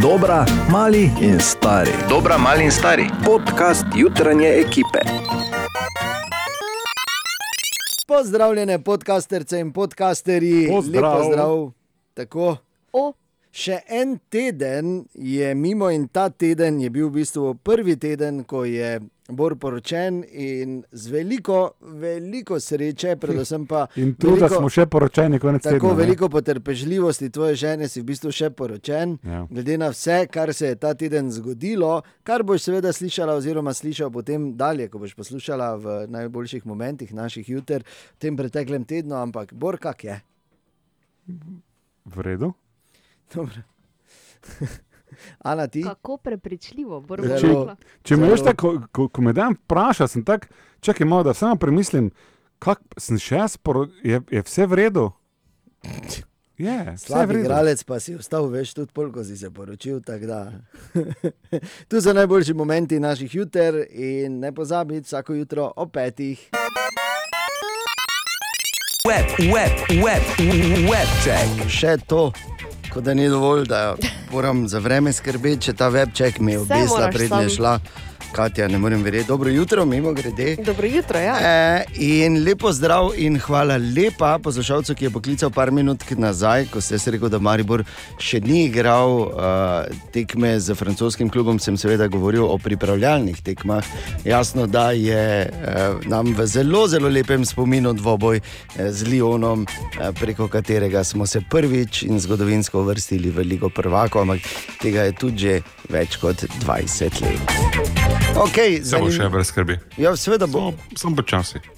Dobra, mali in stari. Dobra, mali in stari. Podcast jutranje ekipe. Pozdravljene podcasterce in podcasterji, Pozdrav. lepo zdrav. Tako. O. Še en teden je mimo, in ta teden je bil v bistvu prvi teden, ko je Bor poročen in z veliko, veliko sreče, predvsem pa In truda veliko, smo še poročeni, konec tako tedna. ne? veliko potrpežljivosti tvoje žene, si v bistvu še poročen. Ja. Glede na vse, kar se je ta teden zgodilo, kar boš seveda slišala, oziroma slišal potem dalje, ko boš poslušala v najboljših momentih naših juter v tem preteklem tednu, ampak Bor, kak je? V redu. Dobro. Ana, ti? Kako prepričljivo, bomo Če, rekla. če me veš, tako, ko, ko me dan vpraša, sem tak, čakaj malo, da samo premislim, kak sem še jaz, poro, je, je vse v redu? Je, vse je v Slab redu. igralec pa si ostal več, tudi polko si se poročil. tu so najboljši momenti naših juter in ne pozabi vsako jutro o petih. Web, web, web, web check. Še to, kot da ni dovolj, da moram za vreme skrbeti, če ta webček mi je obesla, moraš prednje šla. Katja, ne morem verjeti. Dobro jutro, mimo grede. Dobro jutro, ja. E, in lepo zdrav in hvala lepa poslušalcu, ki je poklical par minut nazaj, ko ste si rekel, da Maribor še ni igral uh, tekme z francoskim klubom. Sem seveda govoril o pripravljalnih tekmah. Jasno, da je uh, nam v zelo, zelo lepem spominu dvoboj eh, z Lionom, uh, preko katerega smo se prvič in zgodovinsko uvrstili v Ligo prvako, ampak tega je tudi že več kot 20 let. Okay, Se bo še brez skrbi. Ja, seveda bo. Samo, samo počasi.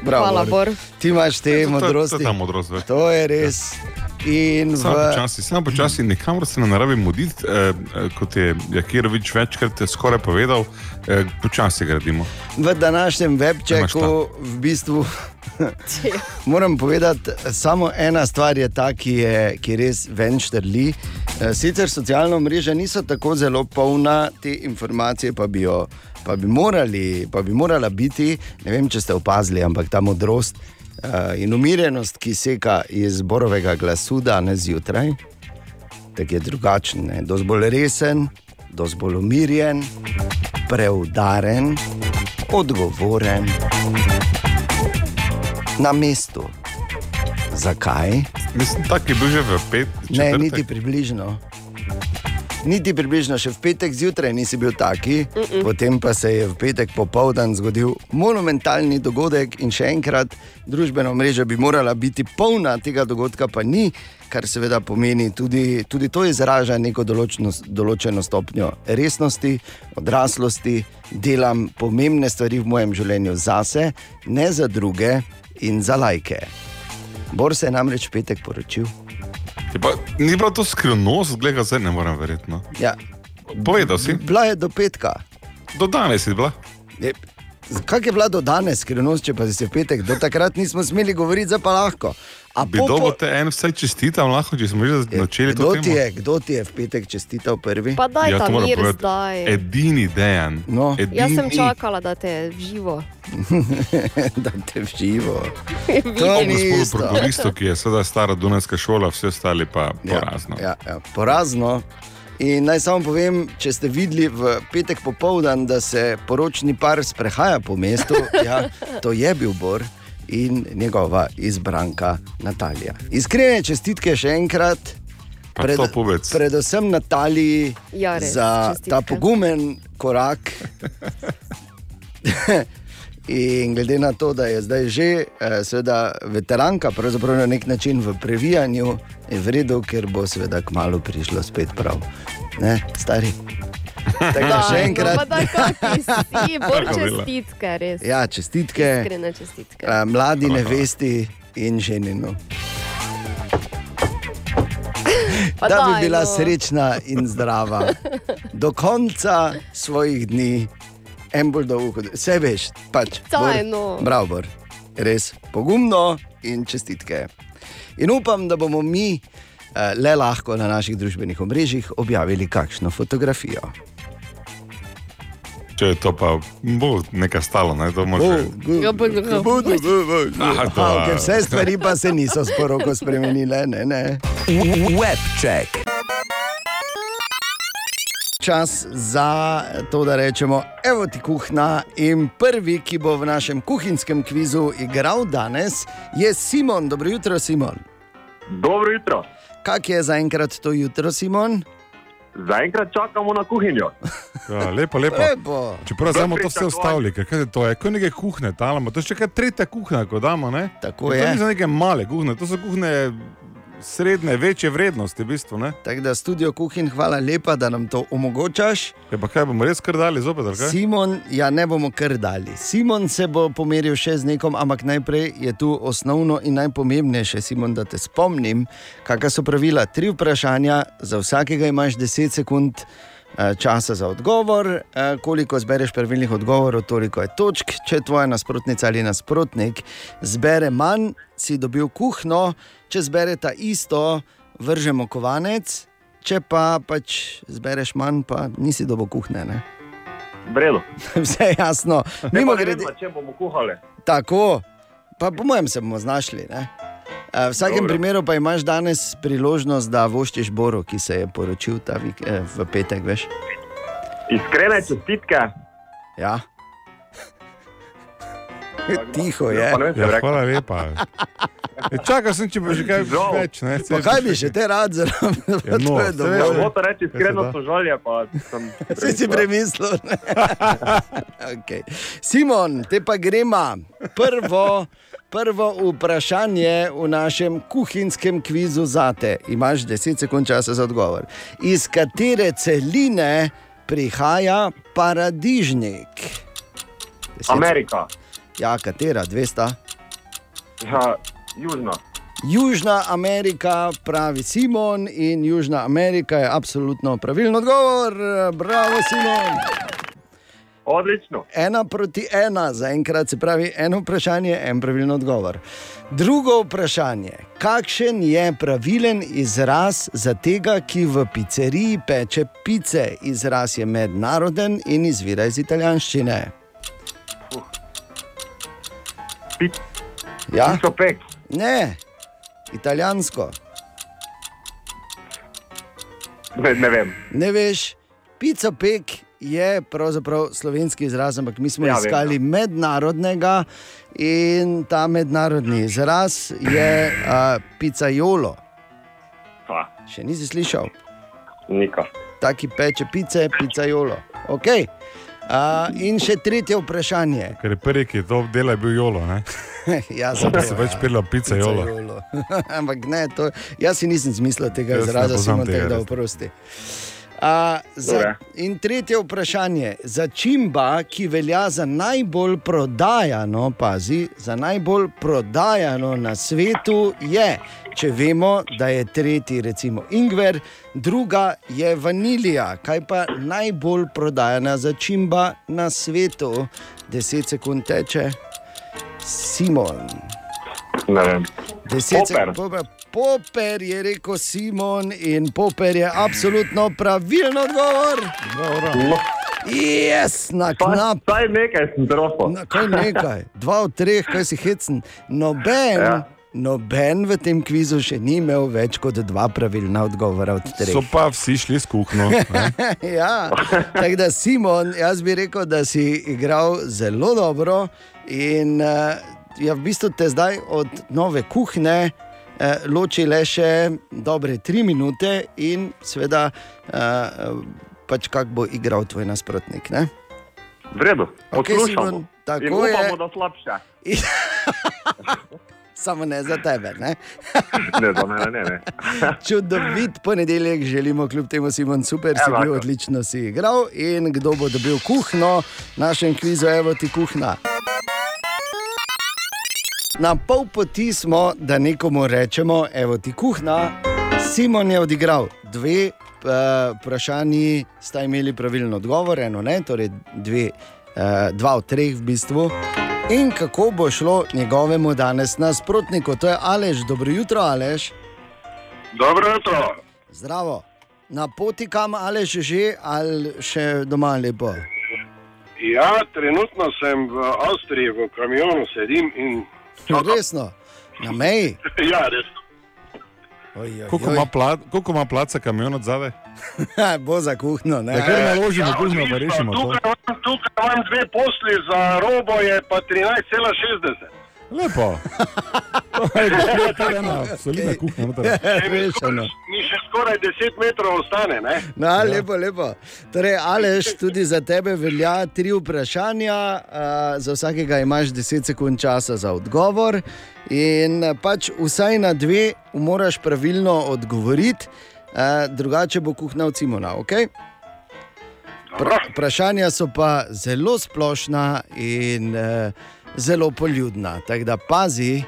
Bravo, Hvala, Bor. Ti imaš te To- to- To modrosti. je ta modrost. To je res. In Samo v, počasi, samo počasi, nikamor se ne rabi muditi, eh, eh, kot je Jakirovič večkrat skoraj povedal, eh, počasi gradimo. v današnjem webčeku v bistvu moram povedati, samo ena stvar je ta, ki je ki res ven štrli. Eh, Sicer socialna mreža niso tako zelo polna, te informacije pa bi, jo, pa bi, morali, pa bi morala biti. Ne vem, če ste opazili, ampak ta modrost in umirjenost, ki seka iz borovega glasu danes zjutraj, tako je drugačen, ne? bolj resen, bolj umirjen, preudaren, odgovoren, na mestu. Zakaj? Mislim, tak je bil že v pet. Ne, četrtek. niti približno. Niti približno, še v petek zjutraj nisi bil taki, mm -mm. potem pa se je v petek popoldan zgodil monumentalni dogodek in še enkrat družbena mreža bi morala biti polna tega dogodka, pa ni, kar seveda pomeni tudi, tudi to izraža neko določeno, določeno stopnjo resnosti, odraslosti, delam pomembne stvari v mojem življenju zase, ne za druge in za lajke. Bor se je namreč petek poročil. Je Pa, ni bila to skrivnost, gledaj, zdaj ne morem verjeti. No. Ja, Povedal si, Bila je do petka. do danes si bila. Je- Kak je bila do danes skrivnost, če pa si se v petek, do takrat nismo smeli govoriti, zdaj pa lahko. A Bi po- dolgo te en vsaj čestitam, lahko, če smo že začeli to Kdo temo. ti, je, kdo ti je v petek čestital prvi? Pa daj Ja, ta to mir zdaj. Edini dejan. No. edini, Jaz sem čakala, da te živo. da te živo. To ni Gospodu isto. prokuristu, ki je sedaj stara Dunajska šola, vsi ostali pa porazno. Ja, ja, ja, porazno. In naj samo povem, če ste videli v petek popoldan, da se poročni par sprehaja po mestu, ja, to je bil Bor in njegova izbranka Natalija. Iskrene čestitke še enkrat. Povedz. predvsem Nataliji Ja, res, za čestitke. ta pogumen korak. In glede na to, da je zdaj že eh, seveda veteranka, pravzaprav na nek način v previjanju, je v redu, ker bo seveda kmalo prišlo spet prav. Ne, stari. Tako da še enkrat. Si, Tako bila. čestitke, res. Ja, čestitke, Iskrene čestitke. eh, mladi nevesti in ženinu. Pa Da bi daj, bila no. srečna in zdrava do konca svojih dni, en bolj dolgo, vse veš, pač. Bor, no. Bravo, res pogumno in čestitke. In upam, da bomo mi eh, le lahko na naših družbenih omrežjih objavili kakšno fotografijo. Če je to pa bo nekaj stalo, ne, to može. Aha, to, okay, vse stvari pa se niso s poroko spremenile. Ne, ne. Web check. čas za to, da rečemo, evo ti kuhna. In prvi, ki bo v našem kuhinjskem kvizu igral danes, je Simon. Dobro jutro, Simon. Dobro jutro. Kak je zaenkrat to jutro, Simon? Zaenkrat čakamo na kuhinjo. Ja, lepo, lepo. Lepo. Čeprav V samo to vse ustavili, ker kaj je to je, kot neke kuhne, talamo. To je še kaj tretja kuhna, ko damo. Ne? Tako To je. niso neke male kuhne, to so kuhne srednje, večje vrednosti, v bistvu. Ne? Tako da studio kuhinj, hvala lepa, da nam to omogočaš. Ja, pa kaj bomo res kar dali zopet? Simon, ja, ne bomo kar dali. Simon se bo pomeril še z nekom, ampak najprej je tu osnovno in najpomembnejše, Simon, da te spomnim, kakšna so pravila. Tri vprašanja, za vsakega imaš 10 sekund. eh, Časa za odgovor, eh, koliko zbereš pravilnih odgovorov, toliko je točk. Če tvoja nasprotnica ali nasprotnik zbere manj, si dobil kuhno, če zbereta isto, vržemo kovanec, če pa pač zbereš manj, pa nisi dobo kuhne. Ne? Bredo. Vse je jasno. Mimo grede, če bomo kuhali. tako, pa po mojem se bomo znašli. Ne? Eh, V vsakem Dobro. primeru pa imaš danes priložnost, da voščiš Boru, ki se je poročil ta vik, eh, v petek. Veš? Iskrene čestitke. Ja. Tiho je. Pa ne vem, Ja, bi hvala lepa. Ja, čakal sem, če bo že kaj Žal. več. Ne, Pa kaj bi še te rad zelo? Ja, no, to je dovolj. veš, Moto reči iskreno sožalje, pa sem Si si premislil. ne? okay. Simon, te pa gremo. Prvo, prvo vprašanje v našem kuhinjskem kvizu za te. Imaš 10 sekund časa za odgovor. Iz katere celine prihaja paradižnik? Amerika. Ja, katera, 200. Ja, južna. Južna Amerika, pravi Simon, in Južna Amerika je absolutno pravilen odgovor. Bravo, Simon. Odlično. ena proti ena, zaenkrat se pravi eno vprašanje, en pravilen odgovor. Drugo vprašanje, kakšen je pravilen izraz za tega, ki v pizzeriji peče pice? Izraz je mednaroden in izvira iz italijanščine. Ja, Pico pek. ne, italijansko. Ne, ne vem. Ne veš, pico pek je pravzaprav slovenski izraz, ampak mi smo Ja, ja, vem, iskali mednarodnega in ta mednarodni izraz je uh, pizzajolo. Ha, Še nisi slišal, nika. taki peče pice, pizzajolo. Okay. Uh, in še tretje vprašanje. Ker je prvi, ki je to dela, je bil jolo. Ne? ja, Pa se več pila pica jolo. Pizzajolo. Ampak ne, to, jaz si nisem zmislil tega Jaz izraza, samo tega, da res. A, za, in tretje vprašanje. Začimba, ki velja za najbolj prodajano, pazi, za najbolj prodajano na svetu, je, če vemo, da je tretji, recimo, ingver, druga je vanilija. Kaj pa najbolj prodajana začimba na svetu? 10 sekund teče. Simon. Ne vem. Deset sekund. Poper. Je rekel Simon in Poper je absolutno pravilen odgovor. No, Yes, na knap. Saj nekaj sem trofo. Na, kaj nekaj, dva od treh, kaj si hecen. Noben, ja. Noben v tem kvizu še ni imel več kot dva pravilna odgovora od treh. So pa vsi šli s kuhno. ne. ja, tako da Simon, jaz bi rekel, da si igral zelo dobro in uh, ja, v bistvu te zdaj od nove kuhne. Eh, Loči le še dobre tri minute, in seveda, uh, pač kako bo igral tvoj nasprotnik. Ne? V redu. Okej, Poslušamo. Tako In upamo, je. da slabše. Samo ne za tebe. Ne? Ne, za mene ne. ne. Čudovit ponedeljek želimo, kljub temu, Simon, super si bil, odlično si igral. In kdo bo dobil kuhno, našem kvizu, evo ti kuhna. Na pol poti smo, da nekomu rečemo, evo ti kuhna. Simon je odigral dve uh, vprašanji, sta imeli pravilen odgovor, eno ne, torej dve, uh, dva od treh v bistvu. In kako bo šlo njegovemu danes nasprotniku, to je Alež, dobro jutro, Alež. Dobro jutro. Zdravo. Na poti kam ali že že, ali še doma lepo. Ja, trenutno sem v Avstriji, v kamionu sedim in. Resno, na meji. ja, res. Oj, oj, Koliko ima pla- Koliko ima placa kamion od zadaj? Bo za kuhno, ne? Da kar naložimo Ja, kuhno, pa rešimo to. Tukaj tukaj imam dve posli, za robo je pa 13,60. Lepo. To je kar ena solidna kuhinja. Mi še skoraj 10 metrov ostane, ne? No, lepo, lepo. Torej, Aleš, tudi za tebe velja tri vprašanja, uh, za vsakega imaš 10 sekund časa za odgovor. In pač vsaj na dve moraš pravilno odgovoriti, uh, drugače bo kuhna od Simona. Okay? Dobro. Vprašanja so pa zelo splošna in uh, zelo poljudna. Tako da pazi,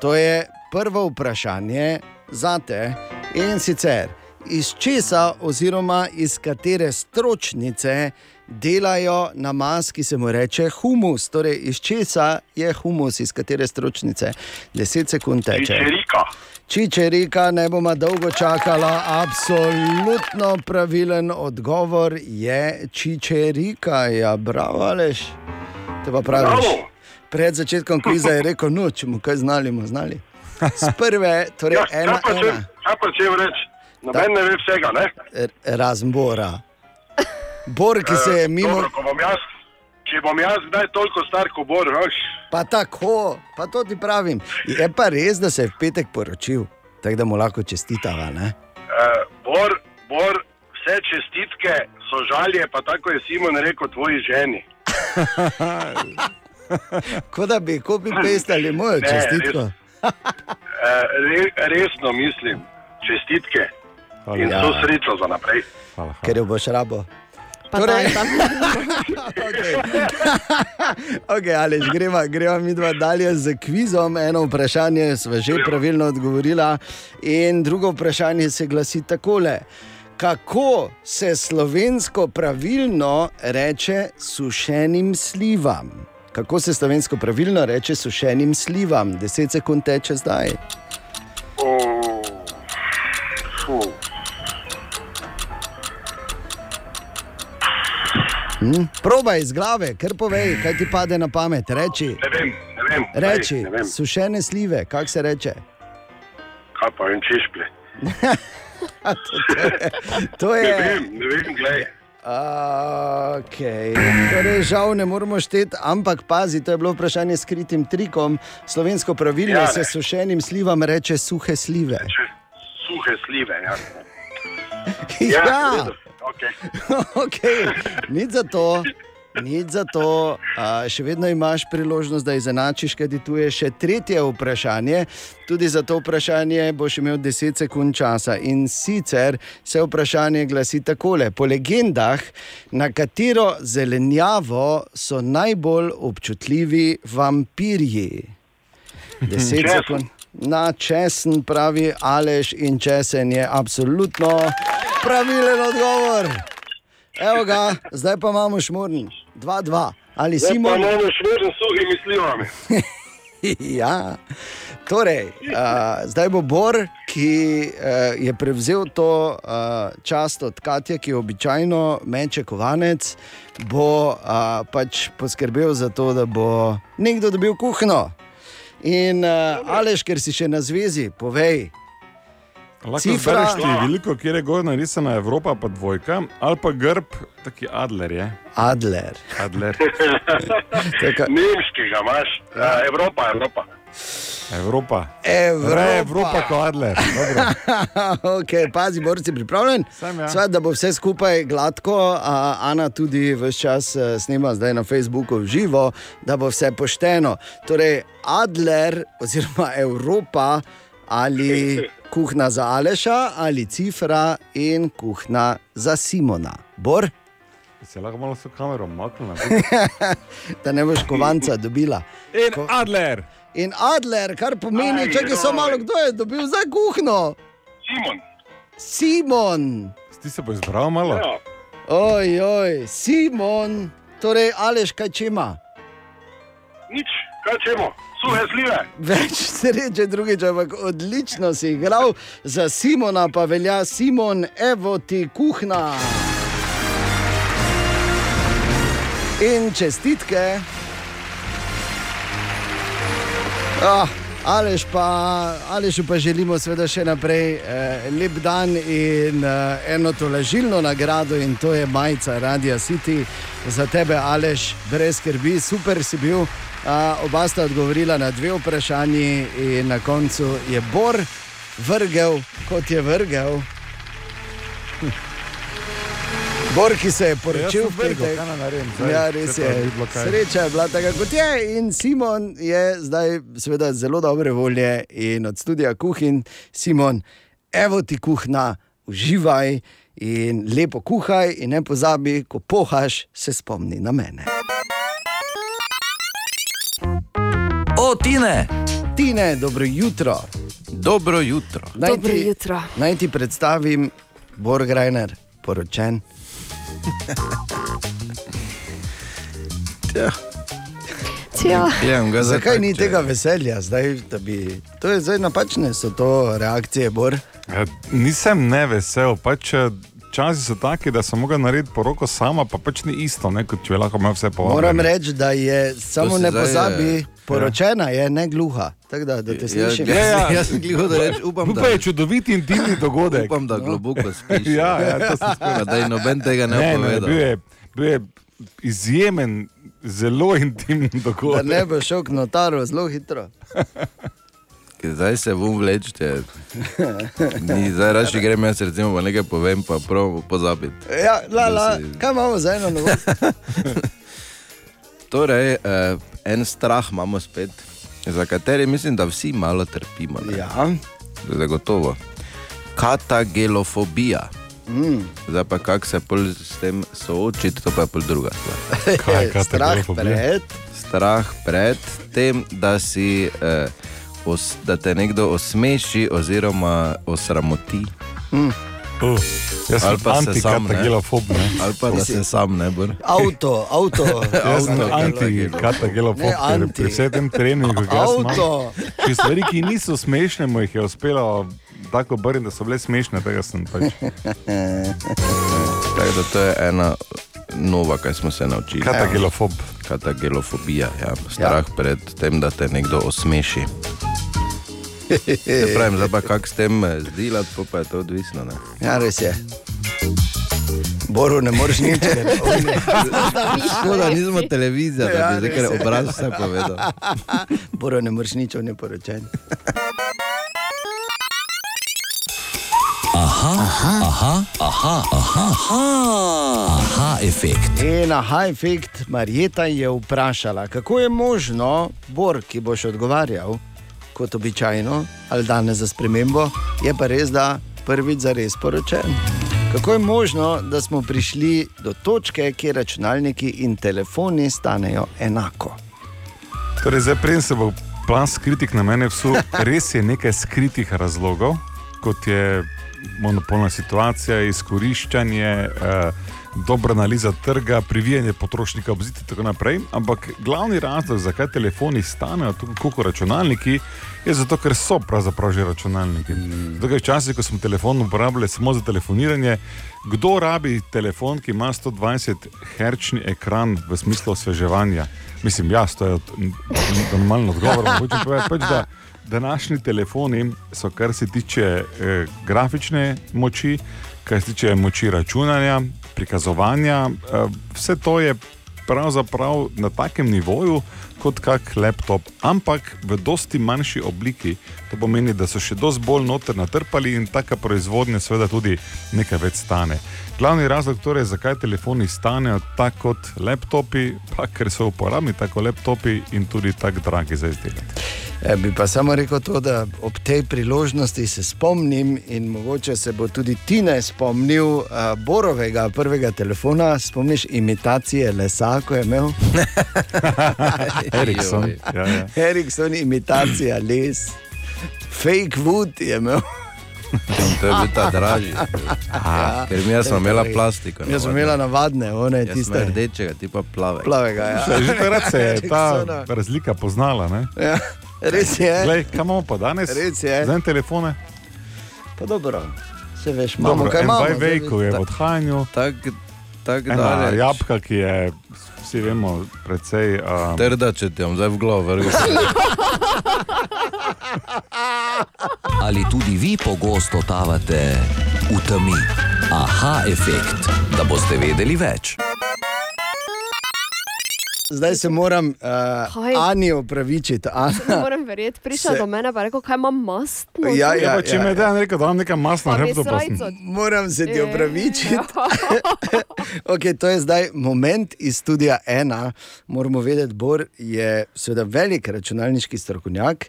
to je prvo vprašanje za te in sicer iz česa oziroma iz katere stročnice delajo namaz, ki se mu reče humus. Torej, iz česa je humus, iz katere stročnice. 10 sekund teče. Čičerika. Čičerika, ne bomo dolgo čakala. Absolutno pravilen odgovor je čičerika. Ja, bravo, Aleš. Te pa praviš. Bravo. Pred začetkom kviza je rekel, no, če mu kaj znali, mu znali. Z prve, torej Ja, ena, kaj pa če, kaj pa če reči? Noben ne ve vsega, ne? Razen Bora. Bor, ki se je Eh, mimo. Dobro, bom jaz, če bom jaz kdaj toliko star kot Bor, veš, Pa tako, pa to ti pravim. Je pa res, da se je v petek poročil, tako da mu lahko čestitava. Ne? eh, Bor, Bor, vse čestitke so žalje, pa tako je Simon rekel tvoji ženi. Kot da bi kopi pestali mojo Ne, čestitko. Eh, re, resno mislim, čestitke Hvala. in Ja. vso srečo za naprej. Hvala. Ker jo boš rabo. Pa Torej- tam, tam. Okay, ali greva, greva mi dva dalje z kvizom. Eno vprašanje smo že pravilno odgovorila, in drugo vprašanje se glasi takole. Kako se slovensko pravilno reče sušenim slivam? Kako se slovensko pravilno reče sušenim slivam? 10 sekund teče zdaj. Hm? Probaj iz glave, kar povej, kaj ti pade na pamet. Reči, Ne vem, ne vem. reči Ne vem, sušene slive, kako se reče. kaj pa vem, češplje. To Ne je. vem, ne vem, gledaj. Okay. Torej, žal ne moremo šteti, ampak pazi, to je bilo vprašanje s skritim trikom. Slovensko pravilno Ja, se ne. sušenim slivam reče suhe slive. Če suhe slive, ja. Ja, redu, okej. okay. nič za to. Nič za to, a, še vedno imaš priložnost, da izenačiš, kaj ti tu je še tretje vprašanje. Tudi za to vprašanje boš imel 10 sekund časa. In sicer se vprašanje glasi takole: Po legendah, na katero zelenjavo so najbolj občutljivi vampirji? 10 Česen. sekund. Na česen pravi Aleš in česen je absolutno pravilen odgovor. Evo ga, zdaj pa imamo šmurni. 2-2. Ali Zdaj pa Simon? imamo šmeren s suhimi slivami. ja. Torej, uh, zdaj bo Bor, ki uh, je prevzel to uh, čast od Katja, ki običajno meče kovanec, bo uh, pač poskrbel za to, da bo nekdo dobil kuhno. In uh, Aleš, ker si še na zvezi, povej, Lahko Cifra- cifra... veliko, kjer je gor narisana Evropa, pa dvojka, ali pa grb, taki Adler je. Adler. Adler. Taka, Nemškega imaš, ja. Evropa, Evropa. Evropa. Evropa. Re, Evropa kot Adler. Dobro. okay, pazi, Boris, si pripravljen? Sem, ja. Svet, da bo vse skupaj gladko, a Ana tudi vse čas eh, snema zdaj na Facebooku v živo, da bo vse pošteno. Torej, Adler oziroma Evropa ali kuhna za Aleša ali cifra in kuhna za Simona. Bor, Se lahko malo s kamero maknemo. da ne boš kovanca dobila. In Ko- Adler. In Adler, kar pomeni, Aj, čakaj, samo malo kdo je dobil za kuhno. Simon. Simon. Ti se bo izbral malo? Ja. Oj, oj, Simon, torej Aleš, kaj če ima? Nič, kaj čemo, suhe Več sreče drugič, ampak odlično si igral, za Simona pa velja Simon, evo ti kuhna. In čestitke. Ah, Alež pa, Alešu pa želimo seveda še naprej eh, lep dan in eh, eno tolažilno nagrado in to je majica Radio City za tebe, Alež, brez skrbi, super si bil. Uh, oba sta odgovorila na dve vprašanji in na koncu je Bor vrgel, kot je vrgel. Bor, ki se je poročil v petek. Ja, res je. Sreča je bila taka, kot je. In Simon je zdaj, seveda, zelo dobre volje in od studia kuhin. Simon, evo ti kuhna, uživaj in lepo kuhaj, in ne pozabi, ko pohaš, se spomni na mene. O, Tine! Tine, dobro jutro. Dobro jutro. Naj Dobro ti, jutro. naj ti predstavim, Borgrajner, poročen. Ja. Zdaj Zakaj ni tega veselja? Zdaj, da bi... To je zdaj napačne, so to reakcije, Bor. Ja, nisem nevesel, pač eh, časi so taki, da sem mogel narediti poroko sama, pa pač ni isto, ne, kot če bi lahko imel vse povabljeno. Moram reči, da je samo ne pozabi, eh, poročena je, ne gluha. Tako da, da te Ja, slišim. ja, ja. Jaz sem gliho, da rečem, upam, To da, je čudovit intimni dogodek. upam, da globoko spiš. Ja, ja, to sem Pa da je noben tega ne, Ne, ne, povedal. bil, je, bil je izjemen, zelo intimen Da dogodek. ne bo šel k notaru zelo hitro. Zdaj se bom vlečete. Ni, zdaj raši grem jaz recimo pa nekaj povem, pa prav pozabiti. Ja, la, la, si- kaj imamo za eno novost? Torej, eh, en strah imamo spet, za kateri mislim, da vsi malo trpimo. ne. Ja, Zagotovo. Katagelofobija. mm. Zdaj pa kako se pol s tem soočiti, to pa je pol druga stvar. Kaj, strah pred. Strah pred tem, da, si, eh, os, da te nekdo osmeši oziroma osramoti. Uh, jaz Ali sem pa se sam, ne. antikatagelofob. ne. Ali pa da se sam ne bo. Avto, avto. Sem Avto, antikatagelofob, Ne, ker anti. pri vsem tem treningu, jaz imam. Avto. Če stvari, ki niso smešne, mu jih je uspelo tako obrniti, da so bile smešne, tega sem pač. Tako da to je ena nova, kaj smo se naučili. Katagelofob. Katagelofobija, ja. strah ja. pred tem, da te nekdo osmeši. Ne pravim, zdaj pa kako s tem eh, zdilati, pa, pa je to odvisno. Ne? Ja, res je. Boru ne moreš nič, je- Škoda, nismo televizija, da Ja, bi zdaj res kar obraz vse povedal. Boru ne moreš nič, on je poročen. Aha, aha, aha, aha, efekt. In aha, efekt Marjeta je vprašala, kako je možno, Bor, ki boš odgovarjal kot običajno, ali danes za spremembo, je pa res, da prvič za res poročen. Kako je možno, da smo prišli do točke, kjer računalniki in telefoni stanejo enako? Torej, zdaj, preden se bo plan skritih na mene vsul, res je nekaj skritih razlogov, kot je monopolna situacija, izkoriščanje, eh, dobra analiza trga, privijanje potrošnika ob zid in tako naprej. Ampak glavni razlog, zakaj telefoni stanejo tako kot računalniki, je zato, ker so pravzaprav že računalniki. Zato, ker včasih, ko smo telefon uporabljali samo za telefoniranje, kdo rabi telefon, ki ima 120 Hz ekran v smislu osveževanja? Mislim, jaz, to je od- n- n- normalen odgovor. Hočem povedati, pač, da današnji telefoni so, kar se tiče eh, grafične moči, kar se tiče moči računanja, prikazovanja, eh, vse to je pravzaprav na takem nivoju kot kak laptop, ampak v dosti manjši obliki. To pomeni, da so še dosti bolj noter natrpali in taka proizvodnja seveda tudi nekaj več stane. Glavni razlog torej, zakaj telefoni stanejo tako kot laptopi, pa ker so uporabni tako laptopi in tudi tako dragi za izdelati. E, bi pa samo rekel to, da ob tej priložnosti se spomnim in mogoče se bo tudi ti ne spomnil uh, Borovega prvega telefona. Spomniš imitacije lesa, ko je imel Ericsson. Ja, ja. Ericsson, imitacija les, fake wood je imel. To je bil ta dražji. Ker mi smo imela plastiko. Jaz sem imela navadne, one Jaz sem tiste rdečega, ti pa plave. plavega. Ja. Že takrat se je ta razlika poznala. Ne? Ja, res je. Glej, kaj imamo pa danes? Res je. Zdaj telefone. Pa dobro, se veš, imamo Dobro, kaj imamo. Zdaj ko je v odhajanju, Tako tak ena jabka, ki je, vsi vemo, precej. Um, Trda, če ti bom zdaj v glavo vrgel. tudi vi pogosto totavate v temi. Aha, efekt, da boste vedeli več. Zdaj se moram uh, Ani opravičiti. Ne morem verjeti, prišel Se- do mene pa je rekel, kaj imam mast. Ja, Ja, ja, pa, če ja, me ja. da rekel, da imam nekaj masla na Pa bi hrbtu, pa srajco. sem. Moram se ti Ja. opravičiti. Okay, to je zdaj moment iz studija ena. Moramo vedeti, Bor je seveda velik računalniški strokovnjak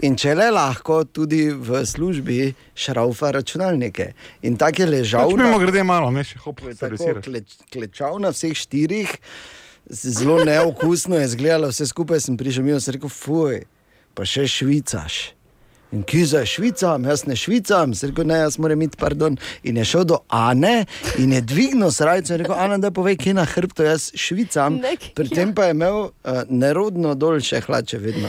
in če le lahko, tudi v službi šraufa računalnike. In tako je ležal. Pač na- mimo grede malo, ne še hop, Tako servisiraš. kleč, klečal na vseh štirih, zelo neokusno je izgledalo, vse skupaj sem prišel mimo in sem rekel, fuj, pa še švicaš. In ki za švicam, jaz ne švicam, sem rekel, ne, jaz moram iti, pardon. In je šel do Ane in je dvignil srajco in rekel, Ana, da povej, kje na hrbtu jaz švicam. Nek- Pri tem pa je imel uh, nerodno dolše hlače vedno.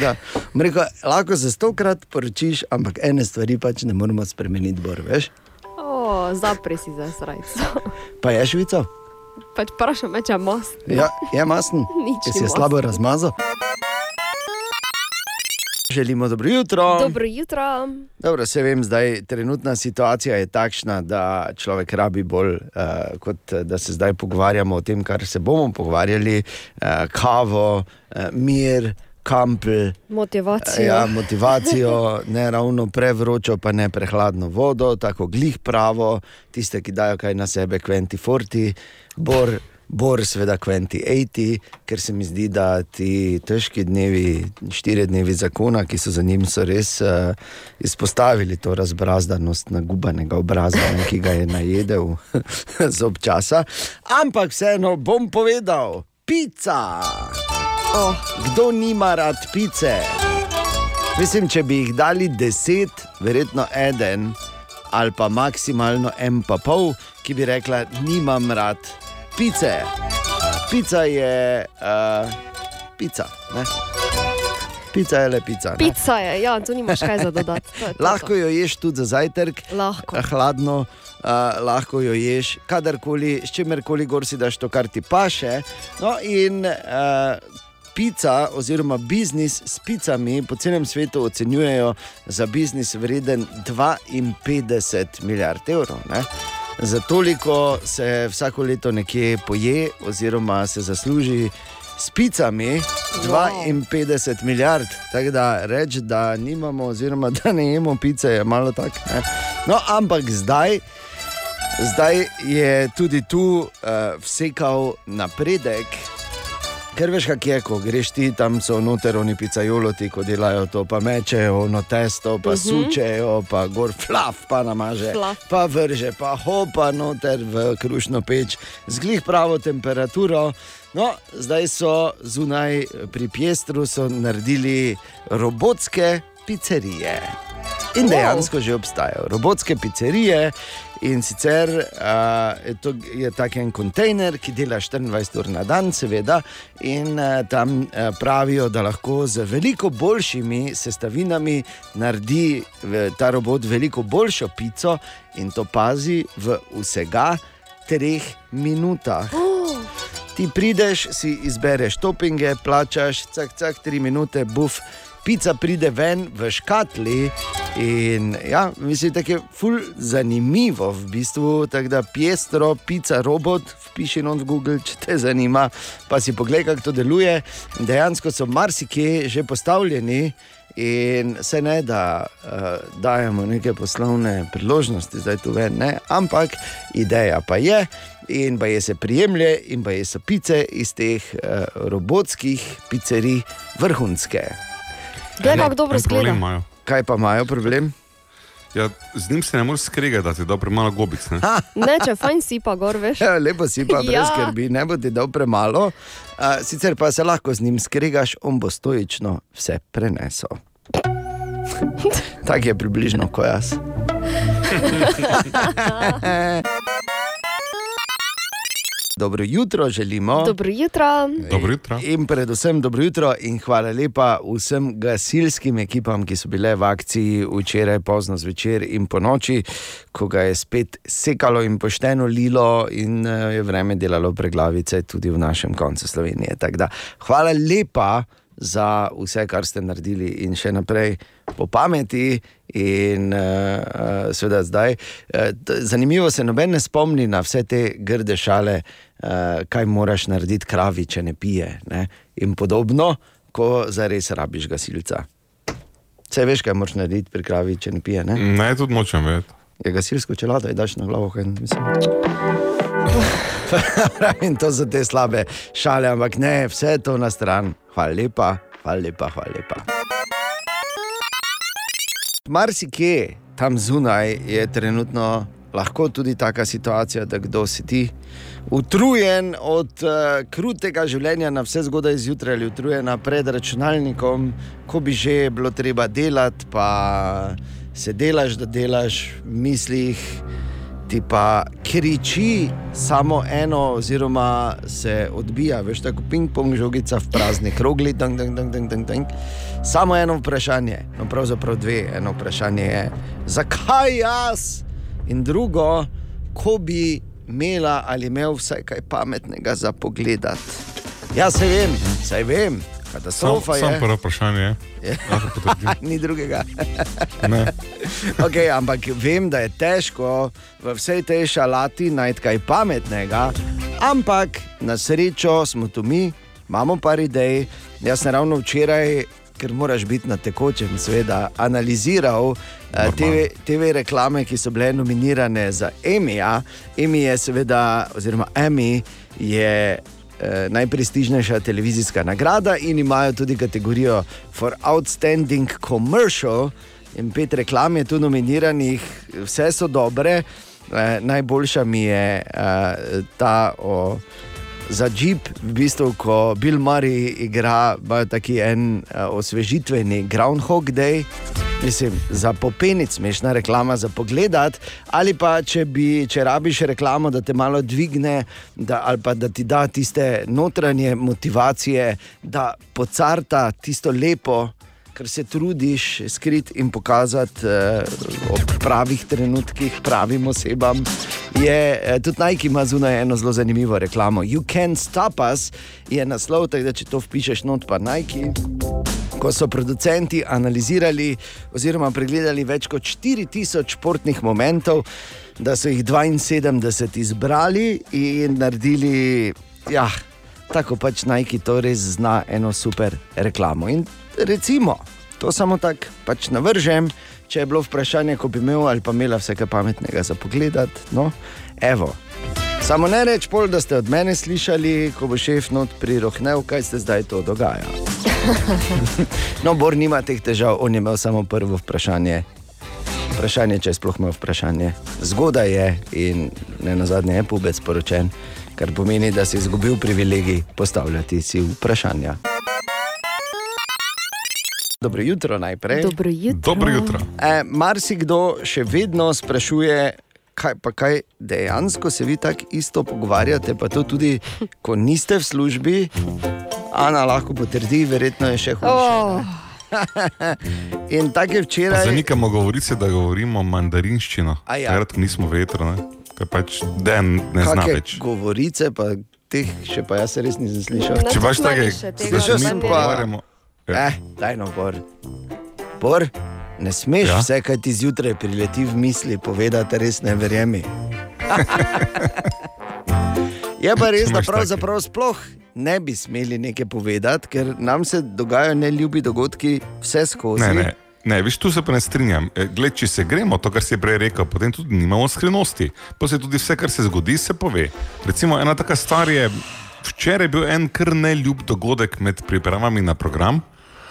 Da, rekel, lahko se stokrat poročiš, ampak ene stvari pač ne moremo spremeniti, bor, veš. O, zapri si za srajco. Pa je švica? Pač vprašam, če je mast. Ja, je masen. Nič Če si je slabo razmazal. Želimo dobro jutro. Dobro jutro. Dobro, se vem, zdaj trenutna situacija je takšna, da človek rabi bolj, uh, kot eh, da se zdaj pogovarjamo o tem, kar se bomo pogovarjali, uh, kavo, uh, mir, kampel. Motivacijo. Ja, motivacijo, ne ravno prevročo, pa ne prehladno vodo, tako glih pravo, tiste, ki dajo kaj na sebe, kventi forti, bor. Bor, seveda, kventi 80, ker se mi zdi, da ti težki dnevi, štiri dnevi zakona, ki so za njim, so res uh, izpostavili to razbrazdanost nagubanega obraza, ne, ki ga je najedel z občasa. Ampak vseeno bom povedal, pica. Oh, Kdo nima rad pice? Mislim, če bi jih dali deset, verjetno eden, ali pa maksimalno en pa pol, ki bi rekla, nimam rad pice. Pica je uh, pica. Ne? Pica je le pica. ne. pica je, ja, tu nimaš kaj za dodati. To to, Lahko to. jo ješ tudi za zajtrk, Lahko. hladno, uh, lahko jo ješ, kadarkoli, s čimerkoli gor si daš to, kar ti paše. No, in uh, pica, oziroma biznis s picami po celem svetu ocenjujejo za biznis vreden 52 milijard evrov. Ne? Za toliko se vsako leto nekje poje, oziroma se zasluži. S picami 52 milijard, tako da reči, da nimamo, oziroma da ne jemo pice, je malo tako. No, ampak zdaj, zdaj je tudi tu uh, vsekal napredek. Ker veš, kak je, ko greš ti tam, so noter oni pizzajoloti, ko delajo to, pa mečejo ono testo, pa uh -huh. sučejo, pa gor flaf, pa namaže, Flaf. pa vrže, pa hopa noter v krušno peč, zglih pravo temperaturo. No, zdaj so zunaj pri Piestru naredili robotske pizzerije. In dejansko že obstajajo robotske pizzerije. In sicer uh, je to je tak en kontejner, ki dela 24 ur na dan, seveda, in uh, tam uh, pravijo, da lahko z veliko boljšimi sestavinami naredi ta robot veliko boljšo pico in to pazi v vsega treh minutah. Ti prideš, si izbereš topinge, plačaš, cak, cak, tri minute, buf. Pica pride ven v škatli in ja, mislim, da je ful zanimivo v bistvu, tako da piestro, pica, robot, vpiši non v Google, če te zanima, pa si pogled, kako to deluje. Dejansko so marsikje že postavljeni in se ne da uh, dajemo neke poslovne priložnosti, zdaj tu ven, ne, ampak ideja pa je in pa je se prijemlje in pa je so pice iz teh uh, robotskih pizzerij vrhunske. Glej, kako dobro zgleda. Kaj pa imajo problem? Ja, z njim se ne moreš skregati, da ti da premalo gobic. Ne? Ne, če fajn si pa gor, veš. Ja, lepo si pa brez Ja. skrbi, ne bo ti dal premalo. Uh, sicer pa se lahko z njim skregaš, on bo stoično vse prenesel. Tako je približno kot jaz. Dobro jutro želimo. Dobro jutro. Dobro jutro. In predvsem dobro jutro in hvala lepa vsem gasilskim ekipam, ki so bile v akciji včeraj pozno zvečer in po noči, ko ga je spet sekalo in pošteno lilo in eh, je vreme delalo preglavice tudi v našem koncu Slovenije. Tako da hvala lepa za vse, kar ste naredili in še naprej po pameti. In uh, seveda zdaj, uh, zanimivo se noben ne spomni na vse te grde šale, uh, kaj moraš narediti kravi, če ne pije. Ne? In podobno, ko zares rabiš gasilca. Vse veš, kaj moraš narediti pri kravi, če ne pije. Ne, ne tudi nočem vedeti. Je gasilsko čelado, da daš na glavo. Kaj, In to so te slabe šale, ampak ne, vse to na stran. Hvala lepa, hvala lepa, hvala lepa. Marsikje tam zunaj je trenutno lahko tudi taka situacija, da kdo si ti utrujen od uh, krutega življenja na vse zgodaj zjutraj ali utrujen pred računalnikom, ko bi že bilo treba delati, pa se delaš, da delaš v mislih ti pa kriči samo eno, oziroma se odbija, veš, tako ping-pong žogica v prazni krogli. Dang, dang, dang, dang, dang, dang. Samo eno vprašanje, no pravzaprav dve. Eno vprašanje je, zakaj jaz? In drugo, ko bi imela ali imel vsaj kaj pametnega za pogled. Ja, se vem, se vem. Katastrofa sam, je. Samo prvo vprašanje je. Ni drugega. okay, ampak vem, da je težko v vsej tej šalati najti kaj pametnega, ampak na srečo smo tu mi, imamo par idej. Jaz sem ravno včeraj, ker moraš biti na tekočem, seveda, analiziral uh, TV, TV reklame, ki so bile nominirane za Emija. Emi je seveda, oziroma Emi je eh, najprestižnejša televizijska nagrada in imajo tudi kategorijo for outstanding commercial. In pet reklam je tu nominiranih, vse so dobre. Eh, najboljša mi je eh, ta o, za Jeep, v bistvu, ko Bill Murray igra, imajo taki en eh, osvežitveni Groundhog Day. Mislim, za popenic, smešna reklama za pogled. Ali pa če, bi, če rabiš reklamo, da te malo dvigne, da, ali pa da ti da tiste notranje motivacije, da pocarta tisto lepo, kar se trudiš skriti in pokazati eh, ob pravih trenutkih, pravim osebam. Je eh, tudi Nike ima zunaj eno zelo zanimivo reklamo. You can stop us je naslov, tako da če to vpišeš not pa Nike. Ko so producenti analizirali oziroma pregledali več kot 4000 športnih momentov, da so jih 72 izbrali in naredili, ja, tako pač Nike to res zna eno super reklamo. In recimo, to samo tako pač navržem, če je bilo vprašanje, ko bi imel ali pa imela vse kaj pametnega za pogled. No, evo. Samo ne reč pol, da ste od mene slišali, ko bo šef not prirohnel, kaj se zdaj to dogaja. No, Bor nima teh težav, on je imel samo prvo vprašanje. Vprašanje, če je sploh imel vprašanje. Zgodaj je in ne na zadnje je pubec poročen, kar pomeni, da si izgubil privilegij postavljati si vprašanja. Dobro jutro najprej. Dobro jutro. Dobro jutro. E, Marsikdo še vedno sprašuje, kaj pa kaj dejansko se vi tako isto pogovarjate, pa to tudi, ko niste v službi. Ana lahko potrdi, verjetno je še huje. Oh. In tako je včeraj. Zanikamo govorice, da govorimo mandarinščino. A ja. Takrat, ko nismo vetro, ne? Kaj pač den ne zna Kake več. Govorice, pa teh še pa jaz res nisem slišal. Če baš tudi take, meni še tega da se mi nisem pogovarjamo. Ja. Eh, daj no, bor. Bor, ne smeš ja? Vse, kaj ti zjutraj prileti v misli, povedati, res ne verjemi. Je pa res, da pravzaprav sploh ne bi smeli nekaj povedati, ker nam se dogajajo neljubi dogodki vse skozi. Ne, ne. Ne, viš, tu se pa ne strinjam. E, Gled, če se gremo, to, kar si prej rekel, potem tudi nimamo skrivnosti. Pa se tudi vse, kar se zgodi, se pove. Recimo, ena taka stvar je, včeraj je bil en kar neljub dogodek med pripravami na program.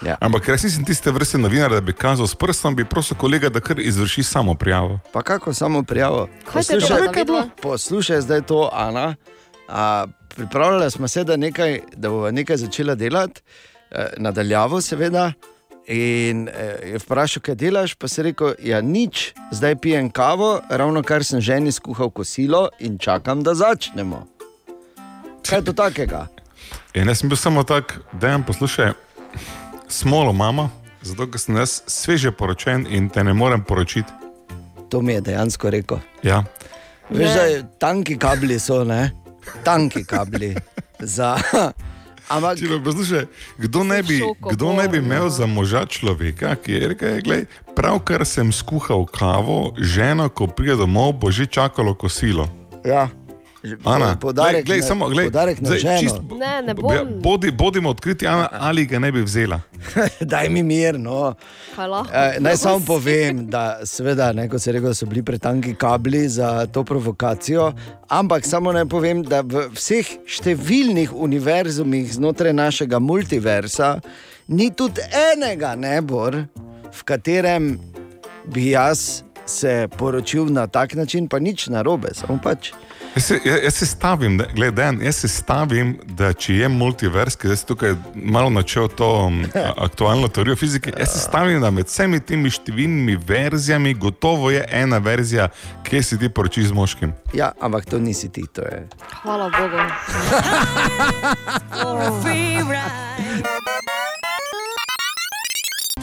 Ja. Ampak jaz nisem tiste vrste novinar, da bi kazal s prstom, bi prosil kolega, da kar izvrši samo prijavo. Pa kako samo prijavo? Kaj te je Poslušaj, zavedlo? poslušaj zdaj to, Ana. A, pripravljali smo se, da, nekaj, da bo nekaj začela delati, eh, nadaljavo, seveda. In eh, je vprašal, kaj delaš, pa si rekel, ja, nič, zdaj pijem kavo, ravno kar sem ženi skuhal kosilo in čakam, da začnemo. Kaj je to takega? In jaz sem bil samo tak, da jim poslušaj, smolo mama, zato ker sem jaz sveže poročen in te ne morem poročiti. To mi je dejansko rekel. Ja. Veš, da tanki kabli so, ne? Tanki kabli za Ampak, Če pa poslušaj, kdo ne bi, šoko kdo ne bi bolj, imel ja. za moža človeka, ki je rekel: "Glej, Pravkar sem skuhal kavo, žena, ko pride domov, bo že čakalo kosilo. ja, Ana, podarek, glej, glej, samo, glej, podarek na zdaj, ženo. čist- Ne, ne Ja, bom. Bodi, bodimo odkriti, Ana, ali ga ne bi vzela. Daj mi mir. No. Eh, naj samo povem, da seveda, ne, kot se reče, so bili pretanki kabli za to provokacijo, ampak samo naj povem, da v vseh številnih univerzumih znotraj našega multiversa ni tudi enega nebor, v katerem bi jaz se poročil na tak način, pa nič narobe, samo pač. Jaz se, jaz, jaz se stavim, da, gled, Dan, jaz se stavim, da če je multivers, ki sem tukaj malo načel to um, a- aktualno teorijo fizike, jaz se stavim, da med vsemi temi številnimi verzijami gotovo je ena verzija, kjer si ti poročiš z moškim. Ja, ampak to nisi ti, to je. Hvala Bogu.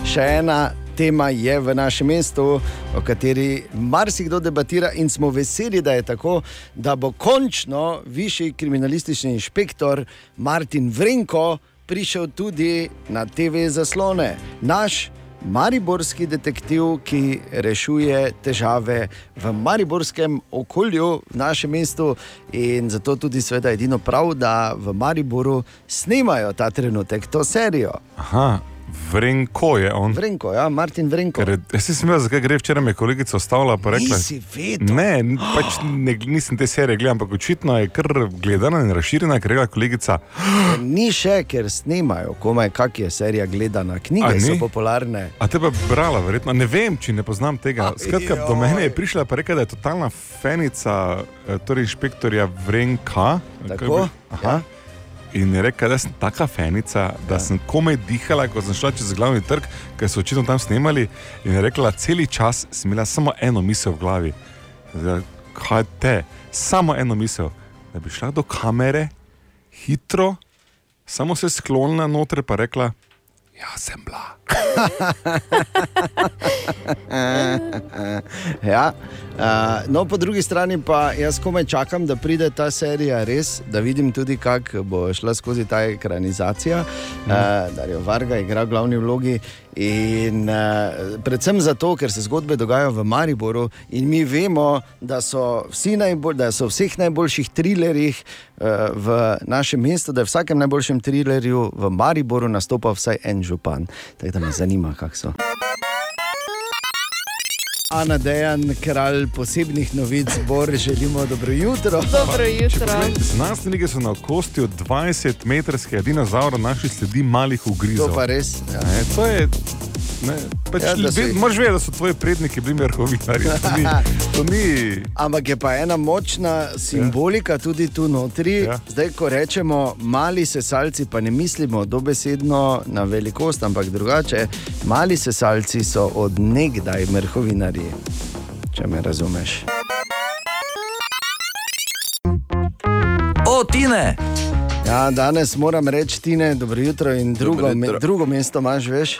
Še ena tema je v našem mestu, o kateri marsikdo debatira, in smo veseli, da je tako, da bo končno višji kriminalistični inšpektor Martin Vrenko prišel tudi na TV zaslone. Naš mariborski detektiv, ki rešuje težave v mariborskem okolju, v našem mestu, in zato tudi sveda edino prav, da v Mariboru snimajo ta trenutek to serijo. Aha, vrenko je on. Vrenko, ja, Martin Vrenko. Ker, je- jaz sem imel, zakaj gre včeraj, me je kolegica ostavila in rekla: Nisi vedel. Ne, pač ne, nisem te serije gledal, ampak očitno je kar gledana in razširjena, ker je rekla kolegica. Ni še, ker snimajo, komaj kak je serija gledana, knjige so popularne. A te pa brala, verjetno. Ne vem, če ne poznam tega. A, Skratka, do joj. mene je prišla pa rekla, da je totalna fenica, eh, torej inšpektorja Vrenka. Tako? Aha. In je rekla, da sem taka fenica, da ja. sem komaj dihala, ko sem šla čez glavni trg, ker so očitno tam snemali. In je rekla, cel čas sem imela samo eno misel v glavi. Zdaj, kaj te, samo eno misel, da bi šla do kamere, hitro, samo se sklonila noter, pa rekla, ja, sem bila. Ja. Uh, no, po drugi strani pa jaz komaj čakam, da pride ta serija res, da vidim tudi, kako bo šla skozi ta ekranizacija. Uh, Darijo Varga igra v glavni vlogi. In uh, predvsem zato, ker se zgodbe dogajajo v Mariboru in mi vemo, da so, vsi najbolj, da so v vseh najboljših trilerjih uh, v našem mestu, da je v vsakem najboljšem trilerju v Mariboru nastopal vsaj en župan. Tako da me zanima, kako so. Ana Dejan, kralj posebnih novic, zbor, želimo dobro jutro. Dobro jutro. Znanstveniki so na okostju 20-metrskega dinozaura našli sledi malih ugrizov. To pa res. Ja. Ne, to je. Ne, pač Ja, ja, da si- Moraš vedeti, da so tvoji predniki bili vrhovinari. To ni. To ni Ampak je pa ena močna simbolika tudi tu notri. Ja. Zdaj, ko rečemo mali sesalci, pa ne mislimo dobesedno na velikost, ampak drugače. Mali sesalci so od nekdaj vrhovinari, če me razumeš. O, Tine! Ja, danes moram reči, Tine, dobro jutro in drugo, Dobro me, jutro. drugo mesto imaš, veš.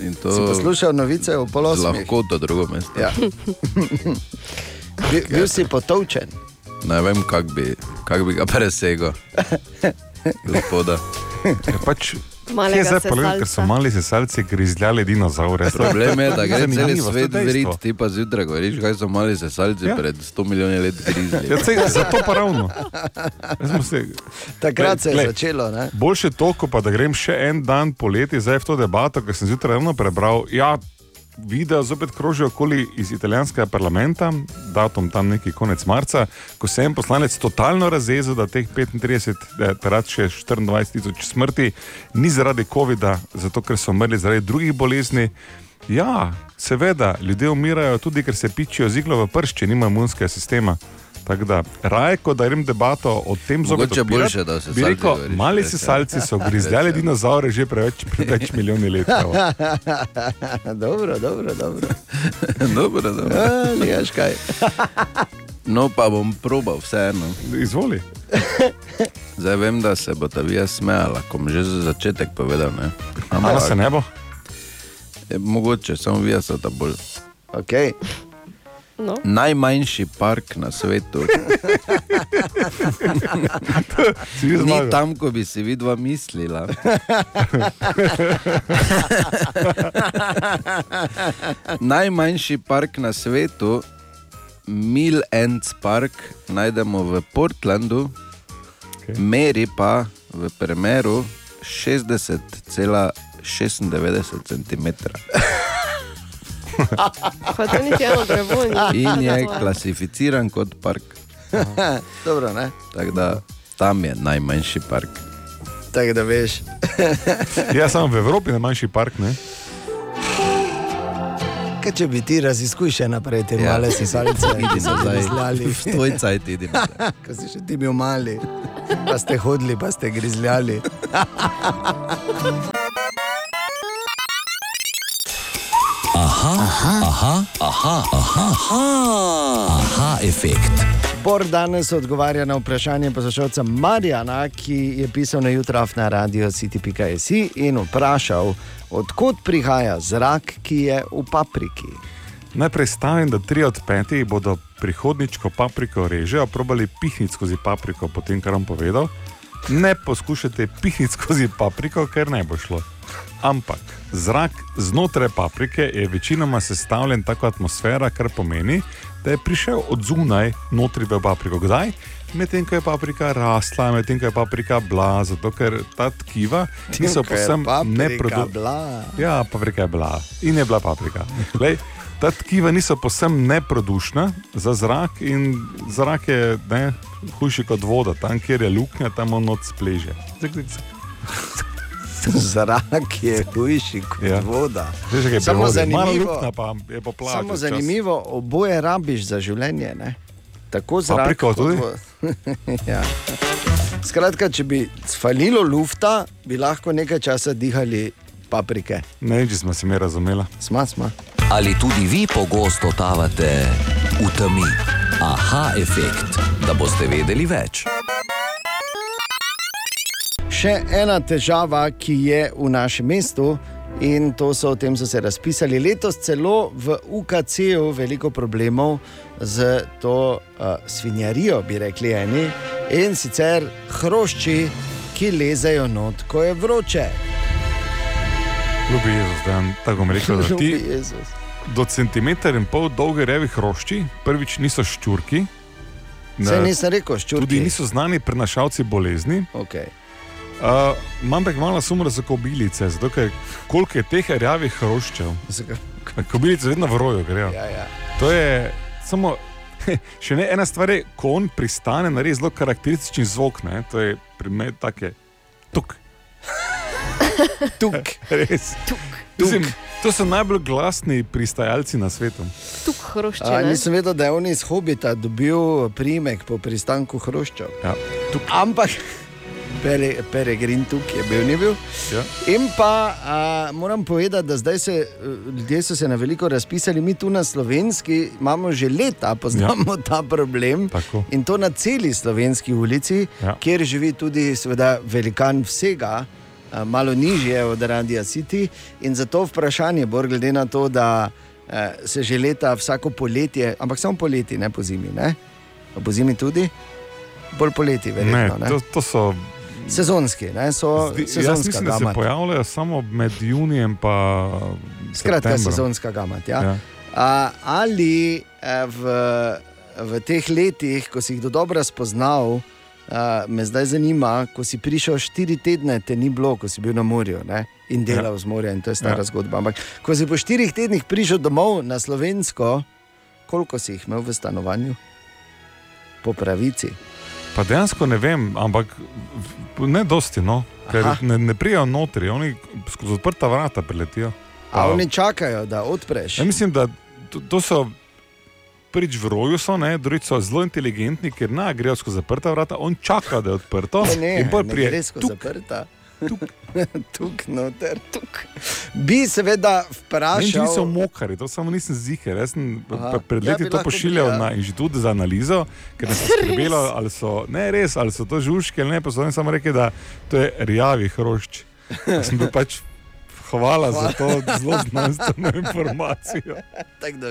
In Si to poslušal novice o polosmih? lahko to drugo mesto. Ja. Bil, bil si potovčen. Ne vem, kako bi, kak bi ga presegel. Gospoda. je pač. Malega Kje zdaj pa ker so mali sesalci grizljali dinozaure? Problem je, da gre cel svet vrit, ti pa zjutraj govoriš, kaj so mali sesalci Ja. pred 100 milijoni let grizli. Ja, sej, zato pa ravno. Se, Takrat se je začelo. Ne? Boljše to, ko pa da grem še en dan poleti zdaj v to debato, ker sem zjutraj ravno prebral. Ja, Video zopet krožijo okoli iz italijanskega parlamenta, datum tam neki konec marca, ko se je en poslanec totalno razjezil, da teh 35, eh, takrat še 24 tisoč smrti ni zaradi COVID-a, zato ker so umrli zaradi drugih bolezni. Ja, seveda, ljudje umirajo tudi, ker se pičijo z iglo v prst, če nima imunskega sistema. Tako da, raje, kot da grem debato o tem zopet. Mogoče odpirat, boljše, da se bi salci rekel, govoriš, mali res, ja. sesalci so grizljali dinozaure že preveč, pred več milijoni let. dobro, dobro, dobro. dobro, dobro. Ja, kaj. No, pa bom probal vseeno. Izvoli. Zdaj vem, da se bo ta vija smejala, ko bom že za začetek povedal. Ne? Ampak se ne bo. Je, mogoče, samo vija so ta bolj. Okay. No. Najmanjši park na svetu. Ni tam, ko bi si vidva mislila. Najmanjši park na svetu, Mill Ends Park, najdemo v Portlandu, Okej. meri pa v premeru 60,96 cm. Pa to niti eno drevo ni. In je klasificiran kot park. Dobro, ne? Tako da tam je najmanjši park. Tako da veš. Ja, samo v Evropi je manjši park, ne? Kaj če bi ti raziskuješ še naprej te Ja. male sesalice, ki so nazaj, grizljali, v tvoj cajt idi ko si še ti bil mali, pa ste hodili, pa ste grizljali. Aha, aha, aha, aha, aha, aha, efekt. Bor danes odgovarja na vprašanje poslušalca Marjana, ki je pisal na jutraf na radio city.js in vprašal, odkot prihaja zrak, ki je v papriki. Najprej stavim, da tri od petih bodo prihodnič, ko papriko režejo, probali pihniti skozi papriko, potem kar vam povedal. Ne poskušajte pihniti skozi papriko, ker ne bo šlo. Ampak zrak znotraj paprike je večinoma sestavljen tako atmosfera, kar pomeni, da je prišel od zunaj notri v papriko. Kdaj? Medtem ko je paprika rasla, medtem ko je paprika bila, zato ker ta tkiva niso neproduktivna. bila. Ja, paprika je bila in je bila paprika. Lej, ta tkiva niso posem neprodušna za zrak in zrak je ne, hujši kot voda. Tam, kjer je luknja, tam on noč spleže. Zik, zik, zik. Zrak je hujši kot Ja. voda. Je Samo zanimivo, je poplava. samo zanimivo, oboje rabiš za življenje. Ne? Tako zrak. Papriko kot tudi? ja. Skratka, če bi falilo lufta, bi lahko nekaj časa dihali paprike. Ne če smo se mi razumeli. Sma, sma. Ali tudi vi pogosto totavate v temi? Aha, efekt, da boste vedeli več. Še ena težava, ki je v našem mestu, in to so o tem so se razpisali letos, celo v UKC-u veliko problemov z to uh, svinjarijo, bi rekli eni, in sicer hrošči, ki lezejo not, ko je vroče. Ljubi Jezus, da tako rekel, da ti Ljubi Jezus. do centimetra in pol dolge revi hrošči, prvič niso ščurki. Ne, nisem rekel, ščurki. Tudi niso znani prenašalci bolezni. Okay. Uh, imam pa malo sum, da so kobilice, zato ker koliko je teh rjavih hroščev. Kobilice vedno v roju grejo. Ja, ja. To je samo. Še ne ena stvar je, ko on pristane, naredi zelo karakterističen zvok. Ne? To je primer take. Tuk. Tuk. Res. Tuk. Mislim, to so najbolj glasni pristajalci na svetu. Tuk hrošče. A, ne? nisem vedel, da je on iz Hobita dobil primek po pristanku hroščev. Ja. Tuk. Ampak pere, Peregrin tukaj je bil, ni bil. Ja. In pa a, moram povedati, da zdaj se ljudje so se na veliko razpisali, mi tu na slovenski imamo že leta, poznamo ja. ta problem. Tako. In to na celi slovenski ulici, Ja. kjer živi tudi seveda, velikan vsega, a, malo nižje od Radia City. In zato vprašanje, bolj glede na to, da eh, se že leta vsako poletje, ampak samo poleti, ne po zimi. Ne? A Po zimi tudi, bolj poleti, Ne, verjetno. Ne, to, to so. Sezonski, ne? so Zdi, jaz sezonska mislim, da se gama. pojavljajo samo med junijem in Skratka, sezonska gamat. Ja? Ja. A, ali eh, v, v teh letih, ko si jih do dobra spoznal, a, me zdaj zanima, ko si prišel štiri tedne, te ni bilo, ko si bil na morju ne? in delal ja. z morja, in to je stara ja. zgodba. Ampak ko si po štirih tednih prišel domov na slovensko, koliko si jih imel v stanovanju? Po pravici. Pa dejansko ne vem, ampak ne dosti, no, ker Aha. ne, ne prijajo notri, oni skozi odprta vrata preletijo. A oni čakajo, da odpreš. Ja, mislim, da to, to so prvič v roju, so, ne, so zelo inteligentni, ker ne grejo skozi zaprta vrata, on čaka, da je odprto. Ne, ne, in pol ne prije, gre skozi tuk, zaprta. Tuk, noter. Tuk. Bi seveda vprašal, niso mokari, to samo nisem ziger. Jaz sem pred Ja, leti bi to pošiljal bili, ja. na inštitut za analizo, ker nas je skrbelo, ali so, ne res, ali so to žužke ali ne, pa so oni samo rekli, da to je rjavi hrošč. Jaz sem bil pač Hvala za to zelo znanstveno informacijo. Tak, da.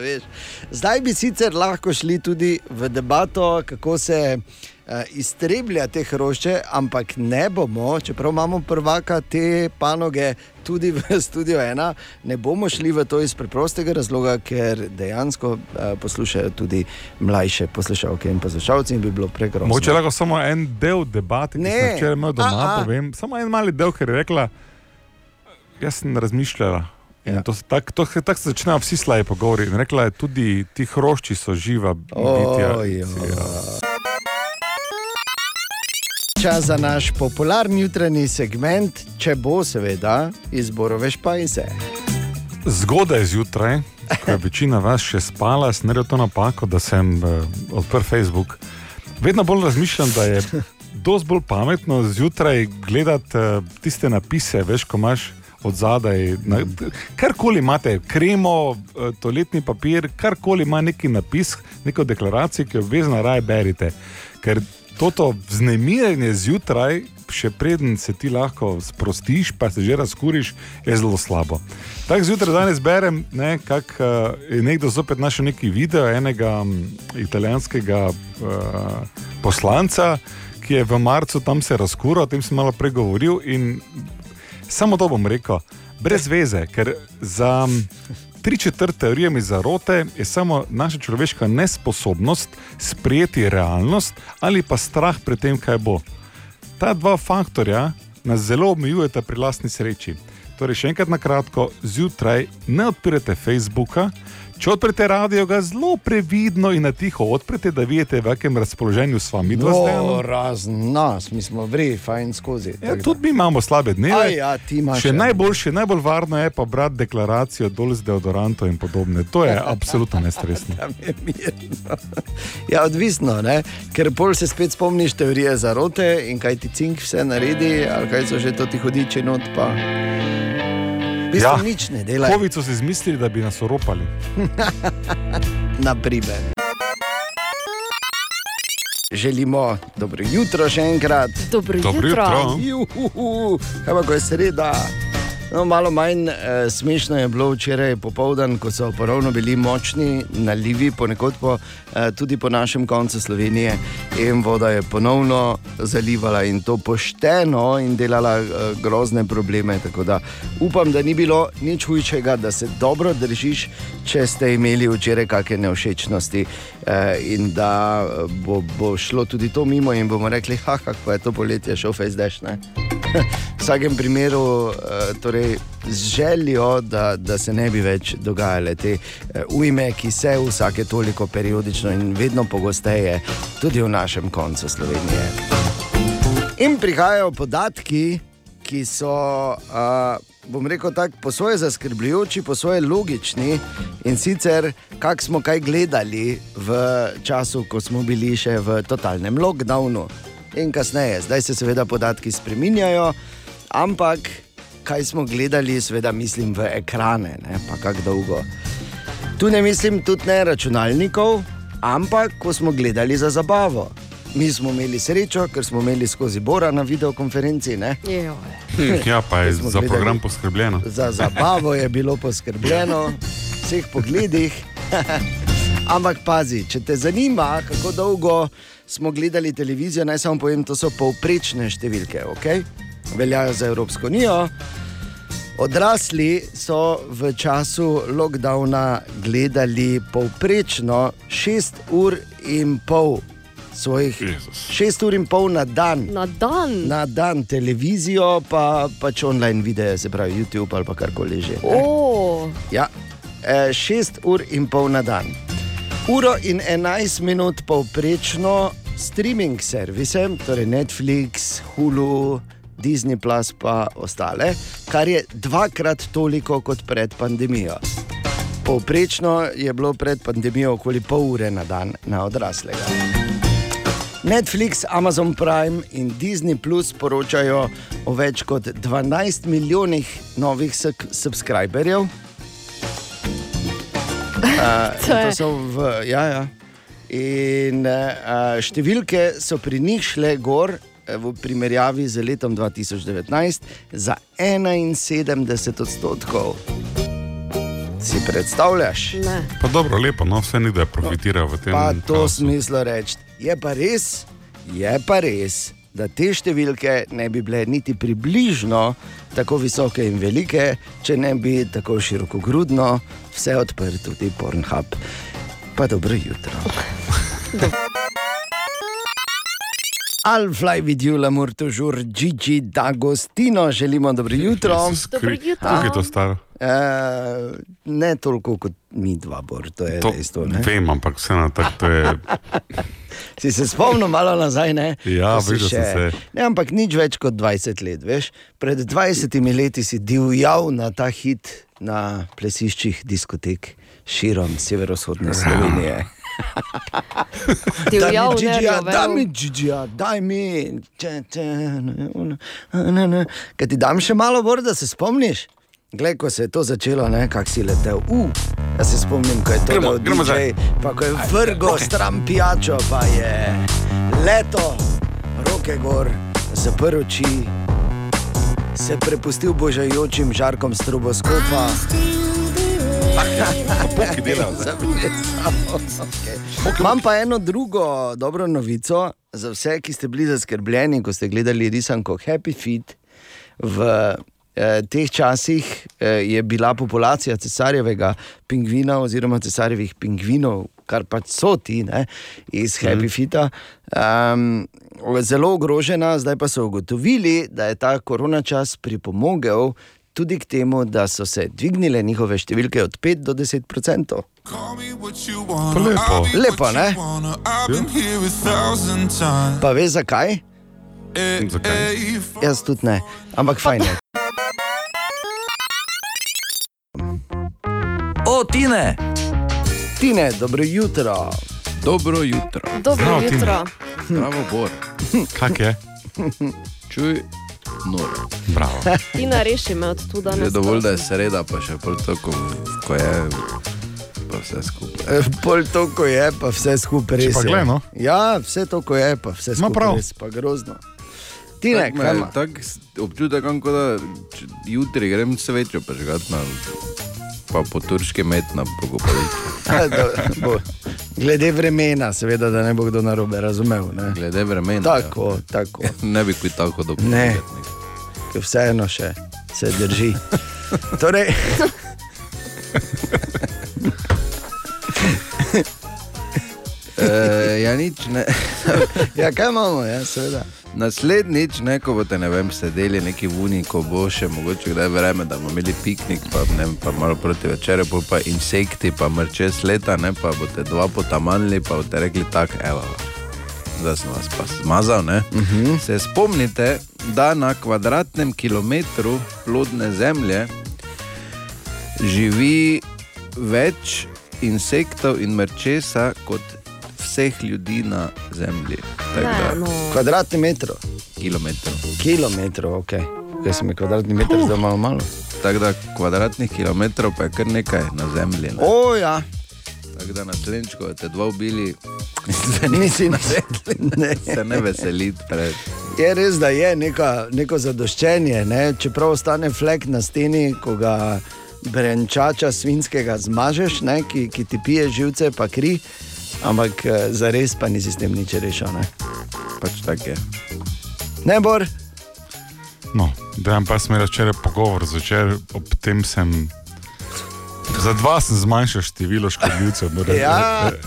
Zdaj bi sicer lahko šli tudi v debato, kako se uh, iztreblja te hrošče, ampak ne bomo, čeprav imamo prvaka te panoge tudi v studiu ena, ne bomo šli v to iz preprostega razloga, ker dejansko uh, poslušajo tudi mlajše poslušalke in poslušalci in bi bilo pregrozno. Mogoče lahko samo en del debate, ki sem včeraj imel doma, A, a. povem. Samo en mali del, ker je rekla, jaz sem razmišljala. Ja. Ja. To se- Tako tak, tak se začnejo vsi slaji pogovori. In rekla je, tudi ti hrošči so živa bitja. Oj, Ja. Čas za naš popularni jutranji segment, če bo, seveda, izborove špajze. Zgodaj zjutraj, ko je večina vas še spala, sem naredil to napako, da sem uh, odprl Facebook. Vedno bolj razmišljam, da je dosti bolj pametno zjutraj gledati uh, tiste napise, veš, ko imaš od zadaj. Na, karkoli imate, kremo, uh, toaletni papir, karkoli ima neki napis, neko deklaracijo, ki jo obvezno raje berite. Ker toto vznemirjenje zjutraj, še preden se ti lahko sprostiš, pa se že razkuriš, je zelo slabo. Tako zjutraj danes berem, ne, kako uh, je nekdo zopet našel neki video enega um, italijanskega uh, poslanca, ki je v marcu tam se razkuril, o tem sem malo pregovoril in samo to bom rekel, brez veze, ker za tri četrt teorije mi zarote je samo naša človeška nesposobnost sprejeti realnost ali pa strah pred tem, kaj bo. Ta dva faktorja nas zelo omejujeta pri lastni sreči. Torej, še enkrat na kratko, zjutraj ne odpirate Facebooka, če odprete radio, ga zelo previdno in na tiho odprete, da vidite, v kakem razpoloženju s vami dva zdaj. No, razen nas, mi smo vri, fajn skozi. Ja, tudi mi imamo slabe dneve. Aj, ja, ti imaš še eno. najboljše, najbolj varno je pa brati deklaracijo dol z deodorantom in podobne. To je absolutno nestresno. Je. Ja, odvisno, ne? ker pol se spet spomniš teorije zarote in kaj ti cink vse naredi, ali kaj so že to ti hodiči not. Pa... V bistvu ja. nič ne delajo. Covid so si izmislili, da bi nas oropali. Naprimer. Želimo dobro jutro še enkrat. Dobro Dobro jutro. jutro. Juhu, kaj pa, ko je sreda. No, malo manj eh, smešno je bilo včeraj popoldan, ko so ponovno bili močni nalivi, ponekod po, eh, tudi po našem koncu Slovenije, in voda je ponovno zalivala in to pošteno in delala eh, grozne probleme. Tako da upam, da ni bilo nič hujšega, da se dobro držiš, če ste imeli včeraj kakšne neošečnosti eh, in da eh, bo, bo šlo tudi to mimo in bomo rekli, ha, kako je to poletje, šel fejzdeš. V vsakem primeru, eh, torej, z željo, da, da se ne bi več dogajale te eh, ujme, ki se vsake toliko periodično in vedno pogosteje, tudi v našem koncu Slovenije. In prihajajo podatki, ki so, uh, bom rekel tako, po svoje zaskrbljujoči, po svoje logični. In sicer, kak smo kaj gledali v času, ko smo bili še v totalnem lockdownu. In kasneje, zdaj se seveda podatki spreminjajo, ampak kaj smo gledali, seveda mislim v ekrane, ne pa kako dolgo. Tu ne mislim tudi ne računalnikov, ampak ko smo gledali za zabavo. Mi smo imeli srečo, ker smo imeli skozi Bora na videokonferenci. Ne? Joj. Ja, pa je za program poskrbljeno. Za zabavo je bilo poskrbljeno, v vseh pogledih. Ampak pazi, če te zanima, kako dolgo smo gledali televizijo, naj samo povem, to so povprečne številke, okay? veljajo za Evropsko unijo. Odrasli so v času lockdowna gledali povprečno 6 ur in pol svojih, Jezus. 6 ur in pol na dan Na dan. na dan televizijo, pa pač online videe, se pravi YouTube ali pa karkoli že. ne. O, Ja, e, šest ur in pol na dan. Uro in 11 minut povprečno streaming servise, torej Netflix, Hulu, Disney Plus pa ostale, kar je dvakrat toliko kot pred pandemijo. Povprečno je bilo pred pandemijo okoli pol ure na dan na odraslega. Netflix, Amazon Prime in Disney Plus poročajo o več kot 12 milijonih novih subscriberjev. Uh, To v, ja, ja. In uh, številke so pri njih šle gor, eh, v primerjavi z letom 2019 za 71 odstotkov. Si predstavljaš? Ne. Pa dobro, lepo, no, vse ni da je profitiral v tem. Pa to kaosu. smislo reči. Je pa res, je pa res, da te številke ne bi bile niti približno tako visoke in velike, če ne bi tako široko grudno vse odprl tudi Pornhub. Pa dobro jutro. Alfly vidijo, lamur to žur, Gigi, D'Agostino, želimo dobro jutro. Dobro. Koliko je to staro? E, ne toliko kot mi dva, bor, to je To dejstvo. ne. vem, ampak vseeno tako to je. Si se spomnil malo nazaj? Ne? Ja, videl sem se. Ne, ampak nič več kot 20 let. Veš? Pred 20 leti si divjal na ta hit na plesiščih diskotek širom severovzhodne Slovenije. Divjal, ne Daj mi, rjovel. Gigi, daj mi. Če, če, ne, ne, ne, ne. Kaj ti dam še malo bor, da se spomniš? Glej, ko se je to začelo, kako si letel. Uh, jaz se spomnim, ko je to Gremo, gremo DJ, pa ko je vrgo okay. stran pijačo, pa je leto, roke gor, zaprl oči, se prepustil božajočim žarkom stroboskopa. Delajo zdaj. Okay. Imam pa eno drugo dobro novico za vse, ki ste bili zaskrbljeni, ko ste gledali risanko Happy Feet. V eh, teh časih eh, je bila populacija cesarjevega pingvina oziroma cesarjevih pingvinov, kar pač so ti ne, iz Happy Feeta. Um, Zelo ogrožena, zdaj pa so ugotovili, da je ta korona čas pripomogel tudi k temu, da so se dvignile njihove številke od 5 do 10 odstotkov. Pa lepo. Lepo, ne? Pa veš zakaj? Zakaj? Jaz tudi ne, ampak fajn je. O, Tine! Tine, dobro jutro. Dobro jutro, Dobro Zdravo, jutro. bravo, Bor. Kak je? Čuj, noro. Bravo. Tina reši me od tu Je danes. dovolj, da je sreda, pa še pol to, ko, je, pa vse skupaj. E, Pol to, ko je, pa vse skupaj res. pa je. glej, no. Ja, vse to, ko je, pa vse Ma skupaj prav. res, pa grozno. Tine, Tak me- kaj ima? Tak občutek imam, kot da jutri grem svečo prežgat na, pa po turški met na pokopališče. Glede vremena, seveda, da ne bo kdo narobe razumel. Ne? Glede vremena. Tako, tako. Ja. Ne bi kaj tako dobro. Ne. Ker vseeno še se drži. Torej, E, ja, nič ne. ja, kaj imamo, ja, seveda. Naslednjič, ne, ko boste ne vem, sedeli neki vuni, ko bo še mogoče kdaj vreme, da bomo imeli piknik, pa, ne, pa malo proti večeru, pol pa insekti, pa mrče leta, ne, pa boste dva potamanili, pa boste rekli tako, evo. Zdaj sem vas pa zmazal. Uh -huh. Se spomnite, da na kvadratnem kilometru plodne zemlje živi več insektov in mrčesa kot vseh ljudi na zemlji. Tako Ne, da, no. Kvadratni metr, kilometrov. kilometrov, ok. Kaj se mi kvadratni metr zdaj malo malo? Tako da kvadratnih kilometrov pa je kar nekaj na zemlji. Ne? O, ja, Tako da naslednjič, ko te dva ubili, nisi ne. se ne veseliti pred. Je res, da je neka, neko zadoščenje, ne? čeprav ostane flek na steni, ko ga brenčača svinskega zmažeš, ne? ki, ki ti pije živce, pa kri, ampak eh, za res pa nisi s tem nič rešil. Ne, Pač tak je. ne Bor, No, da pa imel včeraj pogovor, zvečer ob tem sem. Za dva sem zmanjšal število škodljivcev, Ja. re,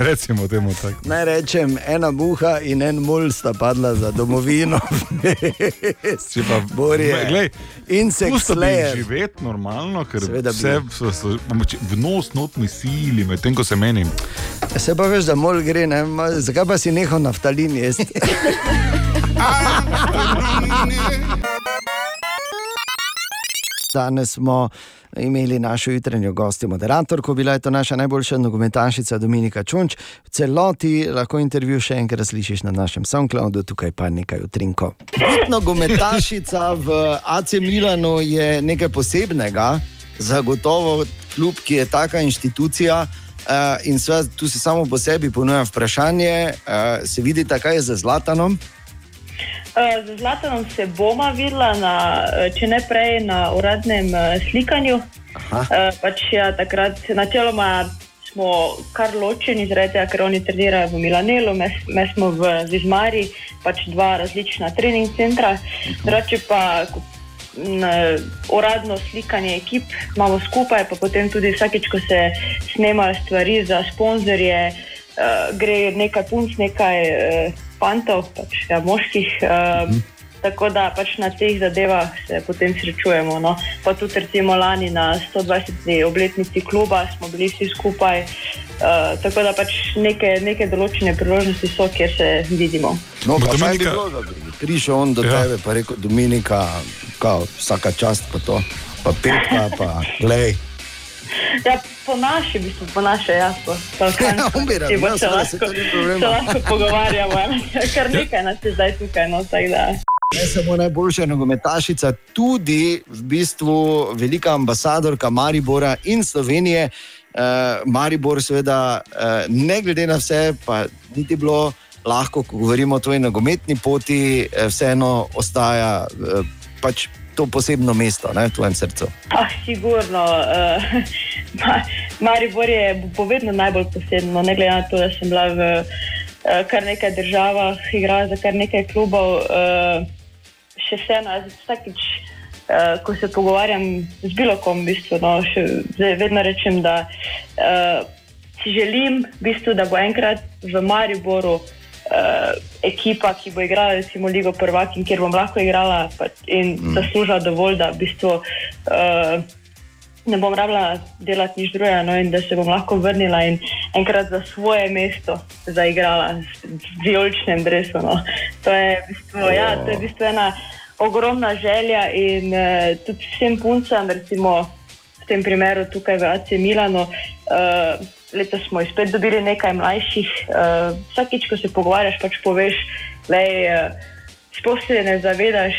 recimo temu tako. naj rečem, ena muha in en mul sta padla za domovino. Če pa Bor je. Glej, Insect Pusto bi slayer. živeti normalno, ker Seveda vse v nos notni sili, medtem ko se menim. Se pa veš, da mol gre, ne? Ma, zakaj pa si nehal naftalin jesti? Danes smo imeli našo jutranjo gostjo, moderatorko, bila je to naša najboljša nogometašica Dominika Čunč. V celoti lahko intervju še enkrat slišiš na našem SoundCloudu, tukaj pa nekaj utrinko. Nogometašica v AC Milanu je nekaj posebnega, zagotovo kljub, ki je taka inštitucija. Uh, in sve, tu se samo po sebi ponuja vprašanje, uh, se vidi, kaj je za Zlatanom. Uh, Z Zlatanom se bomo videla, na, eh, če ne prej na uradnem slikanju. Uh, pač, ja, takrat načeloma smo kar ločeni, tega, ker oni trenirajo v Milanelu, mi smo v Zizmari, pač dva različna trening centra. Drugače pa ko- uradno slikanje ekip imamo skupaj, pa potem tudi vsakeč, ko se snemajo stvari za sponzorje, uh, gre nekaj punc, nekaj uh, fantov, pač ja, moških. Uh, Tako da pač na teh zadevah se potem srečujemo. No. Pa tudi recimo lani na 120. obletnici kluba smo bili vsi skupaj. Uh, tako da pač neke, neke določene priložnosti so, kjer se vidimo. No, pa fajn bi Dominika- bilo, da bi prišel on do Ja. ja. tebe, pa rekel: Dominika, kao, vsaka čast pa to, pa petka, pa glej. Ja, po naše, v bistvu, po naše, ja, po Ja, rad, se ja, seveda, lahko, se lahko pogovarjamo. ja. Kar nekaj nas je zdaj tukaj, no. Ne samo najboljša nogometašica, tudi v bistvu velika ambasadorka Maribora in Slovenije. Uh, Maribor, seveda, uh, ne glede na vse, pa niti bilo lahko, ko govorimo o tvoji nogometni poti, eh, vseeno ostaja uh, pač to posebno mesto ne, v tvojem srcu. Ah, sigurno. Uh, Ma- Maribor je povedno najbolj posebno, ne glede na to, da sem bila v uh, kar nekaj državah, igrala za kar nekaj klubov. Uh, še vseeno, vsakič, uh, ko se pogovarjam z bilo kom, v bistvu, no, še, zdaj vedno rečem, da uh, si želim, v bistvu, da bo enkrat v Mariboru. Uh, ekipa, ki bo igrala recimo Ligo Prvak in kjer bom lahko igrala pa, in mm. zaslužila dovolj, da v bistvu uh, ne bom rabila delati nič drugega, no, in da se bom lahko vrnila in enkrat za svoje mesto zaigrala z, vijoličnim drevesom. No. To, je v bistvu, ja, to je v bistvu ena ogromna želja in uh, tudi vsem puncem, recimo v tem primeru tukaj v AC Milano. Uh, Letos smo spet dobili nekaj mlajših. Uh, vsakič, ko se pogovarjaš, pač poveš, da uh, sploh se ne zavedaš,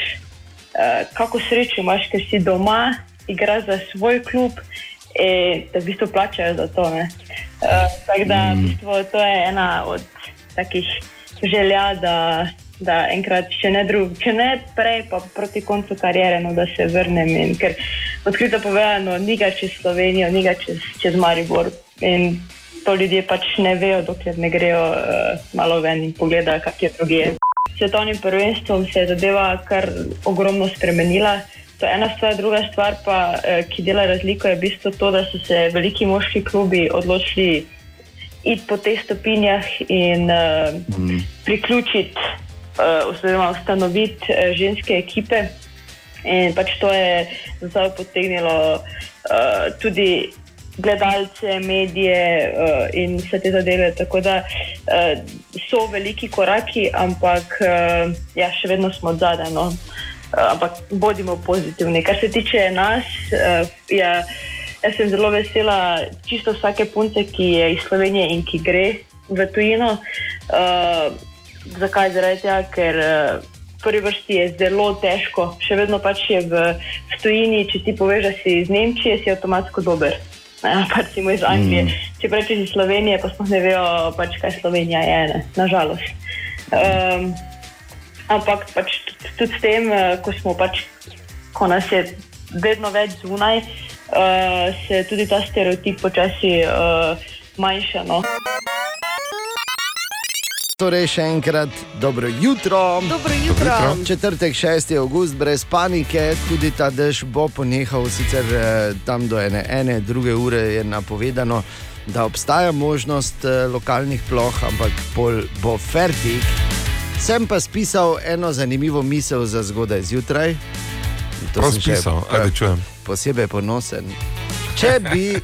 uh, kako srečo imaš, ker si doma, igraš za svoj klub in te v bistvu plačajo za to. ne. Uh, tako da v bistvu, to je ena od takih želja, da, da enkrat, če ne, drug, če ne prej, pa proti koncu kariere, no, da se vrnem. In, ker odkrito povedano, ni ga čez Slovenijo, ni ga čez, čez Maribor. In to ljudje pač ne vejo, dokler ne grejo uh, malo ven in pogledajo, kak je drugje. Svetovnim prvenstvom se je zadeva kar ogromno spremenila. To je ena stvar, druga stvar, pa, eh, ki dela razliko, je v bistvu to, da so se veliki moški klubi odločili iti po teh stopinjah in uh, mm. priključiti, uh, oziroma ustanoviti uh, ženske ekipe. In pač to je zdaj potegnilo uh, tudi gledalce, medije uh, in vse te zadeve. Tako da uh, so veliki koraki, ampak uh, ja, še vedno smo zadaj. No. Uh, ampak bodimo pozitivni. Kar se tiče nas, uh, ja, jaz sem zelo vesela čisto vsake punce, ki je iz Slovenije in ki gre v tujino. Uh, zakaj? Zaradi tega, ker. Uh, V prvi vrsti je zelo težko, še vedno pač je v, v tujini. Če ti poveš, da si iz Nemčije, si avtomatsko dober. Ja, pač si iz Anglije. Mm. Če rečeš iz Slovenije, pa sploh ne vejo, pač, kaj Slovenija je, ne? nažalost. Um, ampak pač tudi, tudi s tem, eh, ko smo pač, ko nas je vedno več zunaj, uh, se tudi ta stereotip počasi uh, manjša. No. Torej, še enkrat dobro jutro. Dobro jutro. Četrtek, 6. august, brez panike, tudi ta dež bo ponehal, sicer eh, tam do ene, ene, druge ure je napovedano, da obstaja možnost eh, lokalnih ploh, ampak pol bo fertik. Sem pa spisal eno zanimivo misel za zgodaj zjutraj. To Prav sem še, spisal, eh, ajde čujem. Posebej ponosen. Če bi,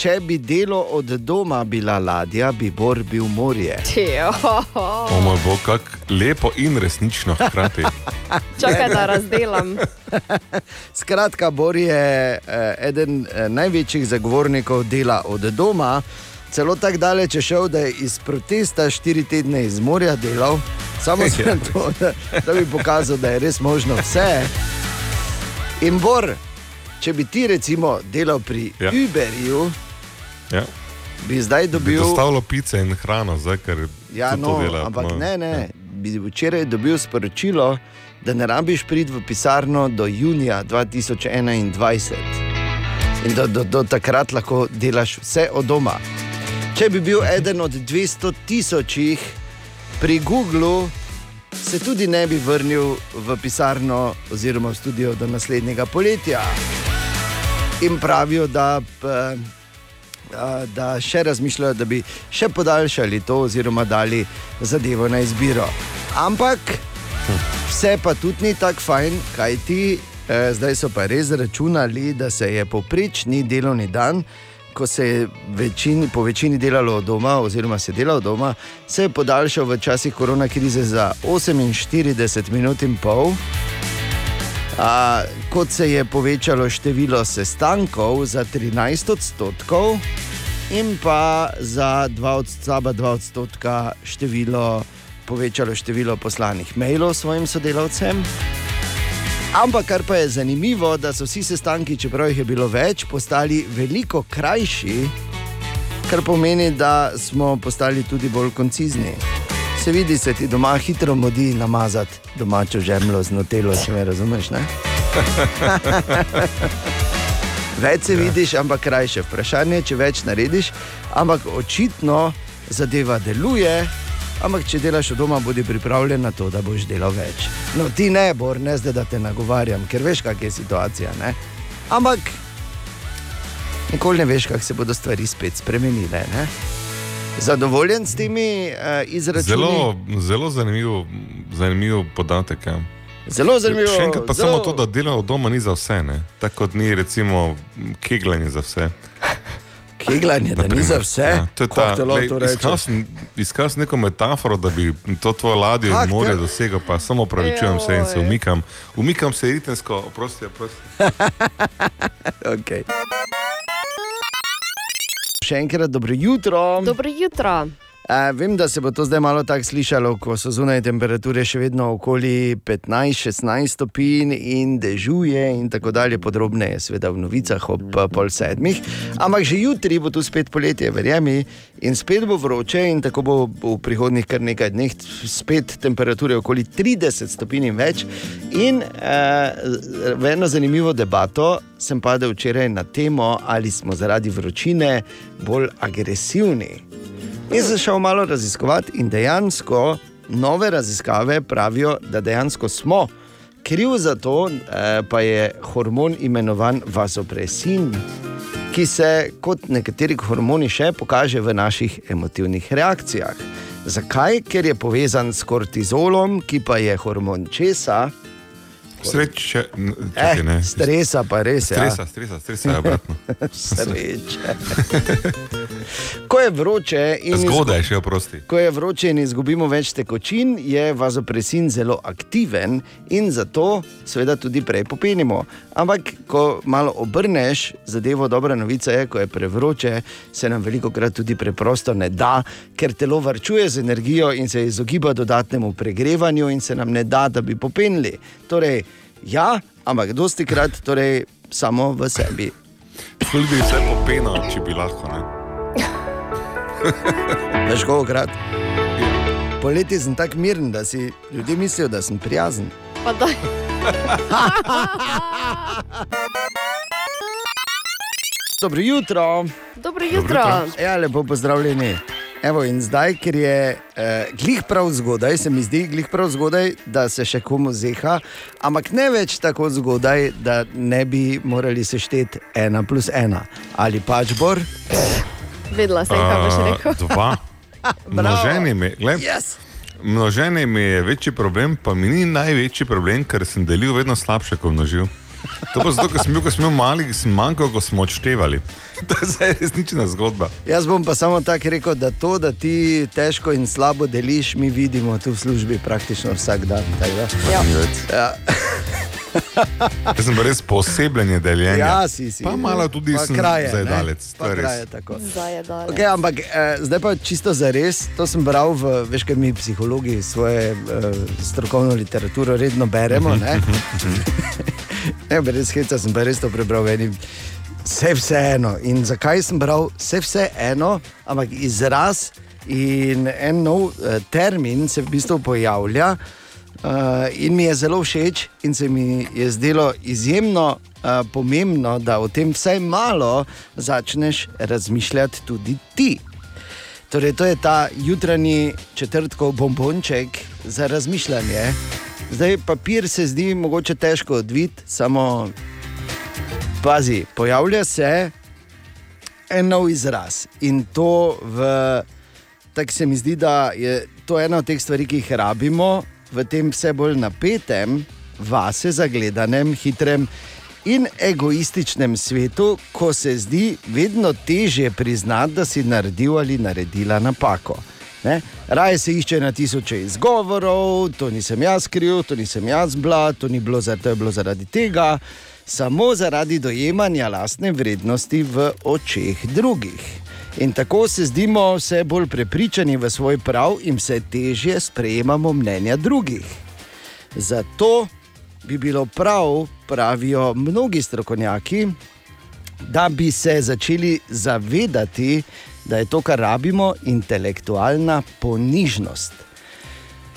če bi delo od doma bila ladja, bi Bor bil morje. O moj bog, kako lepo in resnično hkrati. Čakaj, da razdelam. Skratka, Bor je eh, eden eh, največjih zagovornikov dela od doma. Celo tako daleč je šel, da je iz protesta štiri tedne iz morja delal, samo Ja. zato, da, da bi pokazal, da je res možno vse. In Bor, če bi ti recimo delal pri ja. Ja. Uberju, Ja. bi zdaj Bi dobil. dostavilo pice in hrano, zdaj, ker Ja, no, to dela. ampak no. ne, ne. bi včeraj dobil sporočilo, da ne rabiš priti v pisarno do junija 2021 in da do, do takrat lahko delaš vse od doma. Če bi bil eden od 200 tisočih pri Googlu, se tudi ne bi vrnil v pisarno oziroma v studio do naslednjega poletja. In pravijo, da, a, da še razmišljajo, da bi še podaljšali to, oziroma dali zadevo na izbiro. Ampak vse pa tudi ni tako fajn, kaj ti. Zdaj so pa res računali, da se je povprečni delovni dan, ko se je večini, po večini delalo doma, oziroma se dela od doma, se je podaljšal v časih korona krize za 48 minut in pol. A, kot se je povečalo število sestankov za 13 odstotkov, in pa za 2 odstotka, 2 odstotka število, povečalo število poslanih mailov svojim sodelavcem. Ampak kar pa je zanimivo, da so vsi sestanki, čeprav jih je bilo več, postali veliko krajši, kar pomeni, da smo postali tudi bolj koncizni. Se vidi, se ti doma hitro modi namazati domačo žemlo z notelo, če me razumeš. Ne? Več se vidiš, ampak krajše. Vprašanje je, če več narediš, ampak očitno zadeva deluje. Ampak, če delaš od doma, bodi pripravljen na to, da boš delal več. No, ti ne, bor, ne zdaj, da te nagovarjam, ker veš, kakšna je situacija. Ne? Ampak nikoli ne veš, kako se bodo stvari spet spremenile. Ne? Zadovoljen s temi uh, izračuni? Zelo, zelo zanimiv, zanimiv podatek. Ja. Zelo zanimivo. Še enkrat pa zelo... samo to, da delo od doma ni za vse. Ne? Tako kot ni recimo kegljanje za vse. Kegljanje, da ni za vse. Ja, to je ta, Kako te lahko lej, to rečeš? iskal, sem, iskal sem neko metaforo, da bi to tvoje ladje iz morja te- dosegel, pa samo pravičujem se in se umikam. Umikam se ritensko, oprosti, oprosti. okay. Še enkrat dobro jutro. Dobro jutro. Uh, vem, da se bo to zdaj malo tako slišalo, ko so zunaj temperature še vedno okoli 15-16 stopinj in dežuje in tako dalje. Podrobneje, seveda v novicah ob eh, pol sedmih. Ampak že jutri bo tu spet poletje, verjemi, in spet bo vroče, in tako bo v prihodnih kar nekaj dneh spet temperature okoli 30 stopinj in več. In uh, v eno zanimivo debato sem padel včeraj na temo, ali smo zaradi vročine bolj agresivni. In sem šel malo raziskovati, in dejansko nove raziskave pravijo, da dejansko smo. Kriv za to eh, pa je hormon imenovan vasopresin, ki se kot nekateri hormoni še pokaže v naših emotivnih reakcijah. Zakaj? Ker je povezan s kortizolom, ki pa je hormon česa. Sreče, Eh, stresa pa res. Stresa, ja. stresa, stresa je obratno. Sreče. Ko je vroče in Zgodaj še oprosti. Ko je vroče in izgubimo več tekočin, je vazopresin zelo aktiven in zato seveda tudi prej popenimo. Ampak, ko malo obrneš zadevo, dobra novica je, ko je prevroče, se nam veliko krat tudi preprosto ne da, ker telo varčuje z energijo in se izogiba dodatnemu pregrevanju in se nam ne da, da bi popenili. Torej, ja, ampak dosti krat torej, samo v sebi. Tudi bi se popenal, če bi lahko. Ne? Veš, koliko krat? Poleti sem tako miren, da si ljudje mislijo, da sem prijazen. Pa daj. Dobro jutro. Dobro jutro. Ja, lepo pozdravljeni. Evo, in zdaj, ker je eh, glih prav zgodaj, se mi zdi glih prav zgodaj, da se še komu zeha, ampak ne več tako zgodaj, da ne bi morali sešteti ena plus ena. Ali pač bor? Vedela sem, kaj boš rekel. Dva. Množenje mi, yes. množenje mi je večji problem, pa mi ni največji problem, ker sem delil vedno slabše, kot množil. To pa zato, ker sem bil, ko sem bil mali, sem manjkal, ko smo odštevali. To je zdaj resnična zgodba. Jaz bom pa samo tako rekel, da to, da ti težko in slabo deliš, mi vidimo tu v službi praktično vsak dan. da. Ja. Ja. Jaz sem res posebljen deljenja. Ja, si, si. Pa malo tudi Pa sem kraje, ne? zajedalec. To Pa je res. kraje, tako. Zdaj je daleč. Okay, ampak eh, zdaj pa čisto za res, to sem bral v, veš, kaj mi psihologi svoje eh, strokovno literaturo redno beremo. Ne, ne brez heca sem pa res to prebral v enem. Vse vseeno. In zakaj sem bral vse vseeno, ampak izraz In en nov eh, termin se v bistvu pojavlja, uh, in mi je zelo všeč, in se mi je zdelo izjemno uh, pomembno, da o tem vsaj malo začneš razmišljati tudi ti. Torej, to je ta jutranji četrtkov bombonček za razmišljanje. Zdaj, papir se zdi mogoče težko odviti, samo pazi, pojavlja se en nov izraz in to v. Tako se mi zdi, da je to ena od teh stvari, ki jih rabimo v tem vse bolj napetem, vase zagledanem, hitrem in egoističnem svetu, ko se zdi vedno težje priznati, da si naredil ali naredila napako. Ne? Raje se išče na tisoče izgovorov, to nisem jaz kriv, to nisem jaz bila, to ni bilo, zaradi, to je bilo zaradi tega, samo zaradi dojemanja lastne vrednosti v očeh drugih. In tako se zdimo vse bolj prepričani v svoj prav in vse težje sprejemamo mnenja drugih. Zato bi bilo prav, pravijo mnogi strokovnjaki, da bi se začeli zavedati, da je to, kar rabimo, intelektualna ponižnost.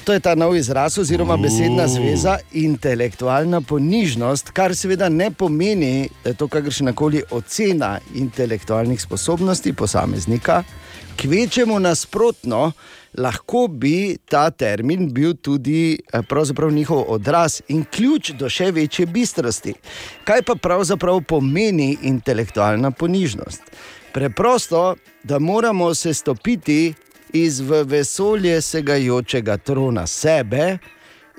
To je ta nov izraz, oziroma besedna zveza, intelektualna ponižnost, kar seveda ne pomeni, da je to kakršna koli ocena intelektualnih sposobnosti posameznika, kvečemu nasprotno, lahko bi ta termin bil tudi eh, njihov odraz in ključ do še večje bistrosti. Kaj pa pravzaprav pomeni intelektualna ponižnost? Preprosto, da moramo se stopiti iz v vesolje segajočega trona sebe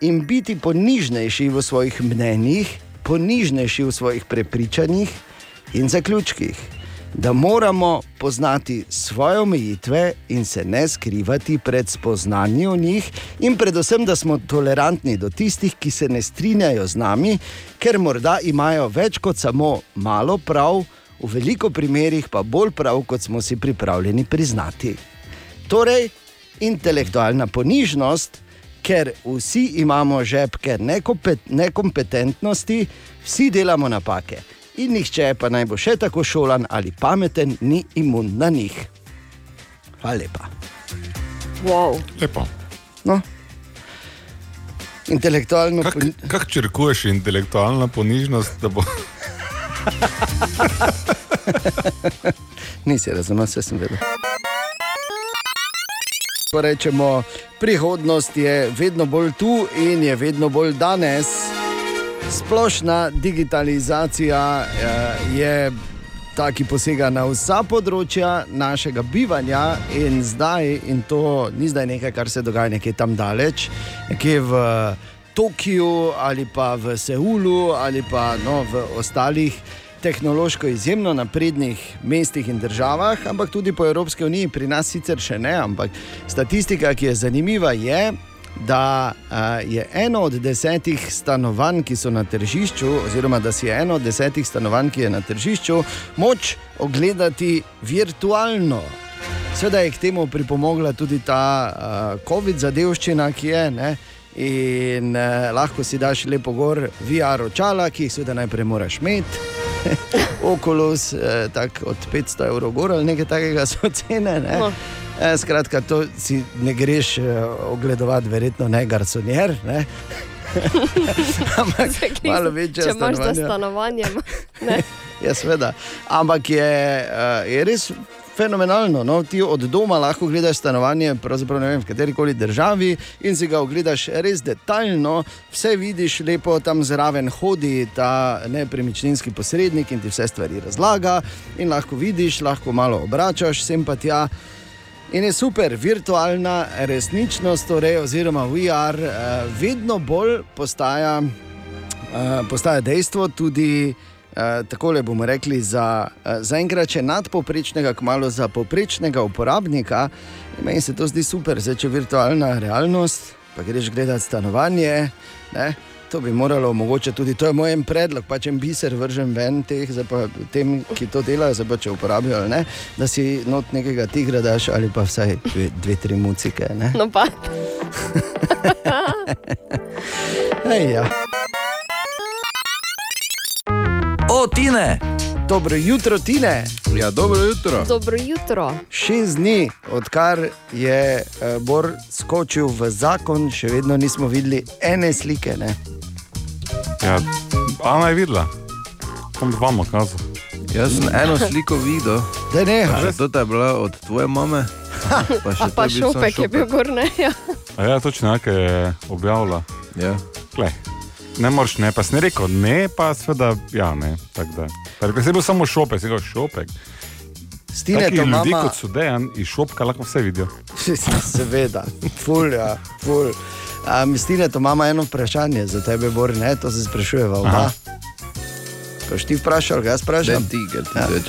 in biti ponižnejši v svojih mnenjih, ponižnejši v svojih prepričanjih in zaključkih. Da moramo poznati svoje omejitve in se ne skrivati pred spoznanjem o njih, in predvsem, da smo tolerantni do tistih, ki se ne strinjajo z nami, ker morda imajo več kot samo malo prav, v veliko primerih pa bolj prav, kot smo si pripravljeni priznati. Torej, intelektualna ponižnost, ker vsi imamo žepke nekompetentnosti, vsi delamo napake. In nihče pa naj bo še tako šolan ali pameten, ni imun na njih. Hvala lepa. Wow. Lepo. No. Intelektualno Kako kak črkuješ intelektualna ponižnost, da bo Nisi razumel, vse sem vedel. Ko rečemo, prihodnost je vedno bolj tu in je vedno bolj danes. Splošna digitalizacija eh, je ta, ki posega na vsa področja našega bivanja in zdaj, in to ni zdaj nekaj, kar se dogaja nekje tam daleč, nekje v Tokiu ali pa v Seulu ali pa no, v ostalih tehnološko izjemno naprednih mestih in državah, ampak tudi po Evropski uniji, pri nas sicer še ne, ampak statistika, ki je zanimiva, je, da je eno od desetih stanovanj, ki so na tržišču, oziroma da si je eno od desetih stanovanj, ki je na tržišču, moč ogledati virtualno. Seveda je k temu pripomogla tudi ta uh, COVID zadevščina, ki je. Ne? In eh, lahko si daš lepo gor VR očala, ki jih seveda najprej moraš imeti. Okulus, eh, tako od 500 evrov gor ali nekaj takega so cene. Ne? No. Eh, skratka, to si ne greš eh, ogledovati, verjetno ne garsonjer. Ne? Ampak malo večje Če imaš za stanovanje. Ja, seveda. Ampak je, uh, je res fenomenalno. No? Ti od doma lahko gledaš stanovanje, pravzaprav ne vem, v kateri koli državi in si ga ogledaš res detaljno, vse vidiš, lepo tam zraven hodi ta nepremičninski posrednik in ti vse stvari razlaga. In lahko vidiš, lahko malo obračaš, sem pa tja. In je super, virtualna resničnost, torej, oziroma VR, eh, vedno bolj postaja, eh, postaja dejstvo, tudi eh, tako le bomo rekli, za eh, zaenkrat če nadpoprečnega, kmalo za poprečnega uporabnika. In Meni se to zdi super, zdaj če virtualna realnost, pa greš gledati stanovanje. Ne? To bi moralo omogočiti tudi, to je moj predlog, pa če en biser vržem ven teh, pa tem, ki to delajo, zdaj pa če uporabljajo, ne, da si not nekega tigra daš ali pa vsaj dve, dve tri mucike. Ne? No, pa. Ej, ja. O, Tine, Dobro jutro, Tine. Ja, dobro jutro. Dobro jutro. Šest dni, odkar je eh, Bor skočil v zakon, še vedno nismo videli ene slike. Ne? Ja, Ana je videla, tam dva makaza. Jaz sem eno sliko videl. Da ne, Že to je bila od tvoje mame. Pa še pa samo šopek je bil gor, ne? Ja. A ja, točno nekaj je objavila. Ja. Glej, ne moreš ne, pa si ne rekel ne, pa seveda ja, ne. tako da. Pa Rekel si bil samo šopek, si rekel šopek. Stine, to ljudi mama. kot so dejan iz šopka lahko vse vidijo. Seveda, ful, ja, ful. Um, Stine, to imamo eno vprašanje za tebe, Bor, ne? to se sprašujeva. Aha. Ko si ti vprašal, jaz Ne vprašam. ti, ker ti Ja. več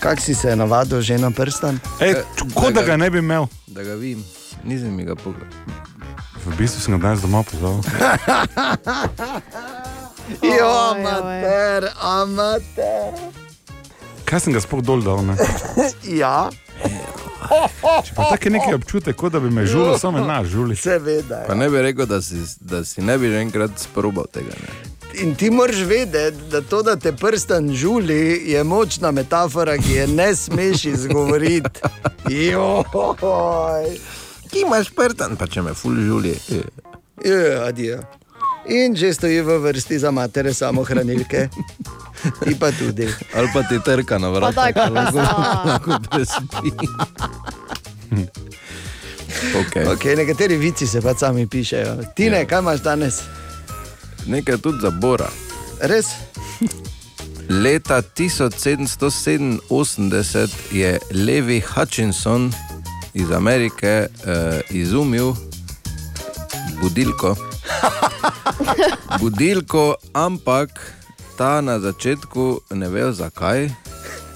Kak si se navadil že na prstan? Ej, kot da da ga- ne bi imel. da ga vidim. Nisem mi ga pogledal. V bistvu sem ga danes doma pozval. Jo, amater, amater. Kaj sem ga sploh dol dal? Ne? Ja, Če pa tako je neki občutek, kot da bi me žulil, samo na žuli. seveda. Pa Ja. ne bi rekel, da si, da si ne bi že enkrat sprobal tega. Ne? In ti moraš vedeti, da to, da te prstan žuli, je močna metafora, ki je ne smeš izgovoriti. Joj. Ki imaš prtan, pa če me ful žuli. Je, adijo. In že stoji v vrsti za matere samohranilke, ti pa tudi. Ali pa ti trka na vrata. daj, pa lahko, lahko prespi. okay. Okay, nekateri vici se pa sami pišejo. Tine, Ja. kaj imaš danes? Nekaj tudi za Bora. Res? Leta 1787 je Levi Hutchinson iz Amerike uh, izumil budilko. budilko, ampak ta na začetku ne ve zakaj.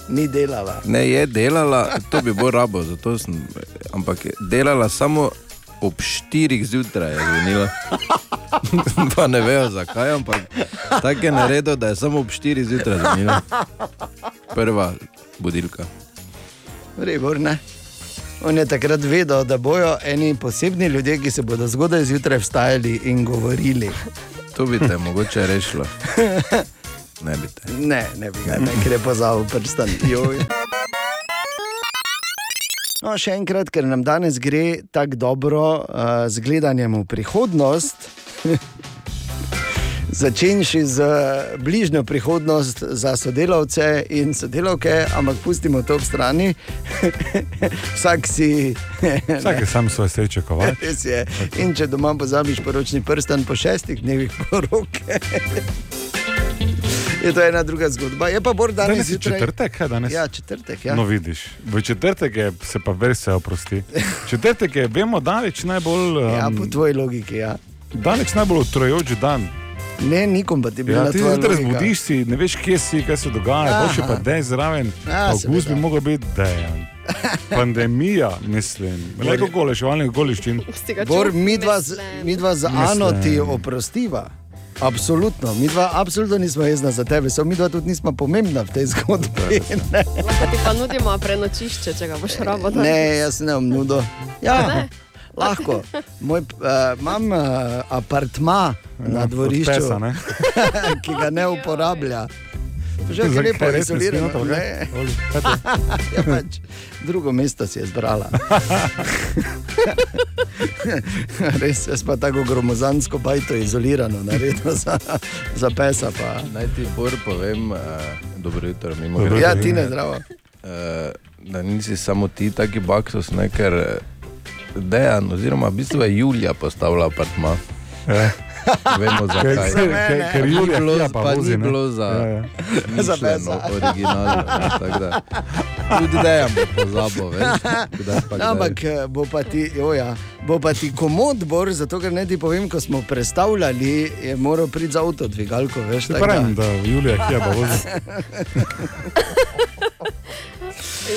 Ni delala. Ne je delala, to bi bo rabo, zato sem, ampak je delala samo ob 4 zjutraj, je zvenila. pa ne vejo zakaj, ampak tako je naredil, da je samo ob 4 zjutraj zvenila. Prva budilka. Rebor, ne. On je takrat vedel, da bojo eni posebni ljudje, ki se bodo zgodaj zjutraj vstajali in govorili. To bi te mogoče rešilo. Ne bi te. Ne, ne bi ga, ne, ker je pozval prstan. Joj. No, še enkrat, ker nam danes gre tako dobro uh, z gledanjem v prihodnost. Začenši z bližnjo prihodnost za sodelavce in sodelavke, ampak pustimo to ob strani. Vsak si. Vsak je sam svoje sreče. Res je. In če doma pozabiš poročni prstan po šestih dnevih poroke. Je to ena druga zgodba. Je pa bolj danes Danes je četrtek, kaj danes? Ja, četrtek. Ja. No, vidiš, v četrtek je, se pa vse oprosti. Četrtek je, vemo, daleč najbolj, um, ja, po tvoji logiki. Ja. daleč najbolj utrojoč dan. Ne, ti bi Ja, ti se zjutraj zbudiš, si, ne veš, kje si, kaj se dogaja, boš pa dej zraven. Ja, Avgust bi mogel biti dejan. Pandemija, mislim. Le kako goleševalnih goliščin. Si ga Bor, čutil? midva z, Mislim. midva z. Ano ti oprostiva. Absolutno, mi dva absolutno nismo jezna za tebe, samo mi dva tudi nismo pomembna v tej zgodbi. Ne, Lahko ti pa nudimo prenočišče, če ga boš rabo. da- ne jaz ne bom nudo. Ja, Ne? Lahko. Moj, uh, imam uh, apartma na Ja, dvorišču, od pesa, ne? ki ga ne uporablja. Že je lepo res to? Oli, kaj to? Ja, pač, drugo mesto si je zbrala. Res je pa tako gromozansko bajto izolirano, naredno za, za pesa. Pa. Naj ti bor povem, uh, dobro jutro, mimo Dobro Ja, ti ne zdravo. uh, da nisi samo ti, taki baksos, ne, ker eh, dejan, oziroma v bistvu je Julija postavila apartma. Ja. Vemo zakaj. ker, ker, Ni Julija bilo- Kija pa ni vozi, ne? bilo za- Ja, ja. Za pesa. originalno. Tudi dejan bo pozabil, veš. Kdaj pa kdaj. Ampak eh, bo pa ti, joja, bo pa ti komod, bor, zato ker ne ti povem, ko smo predstavljali, je moral priti za avto dvigalko, veš. Tako da- pravim, da Julija Kija pa vozi.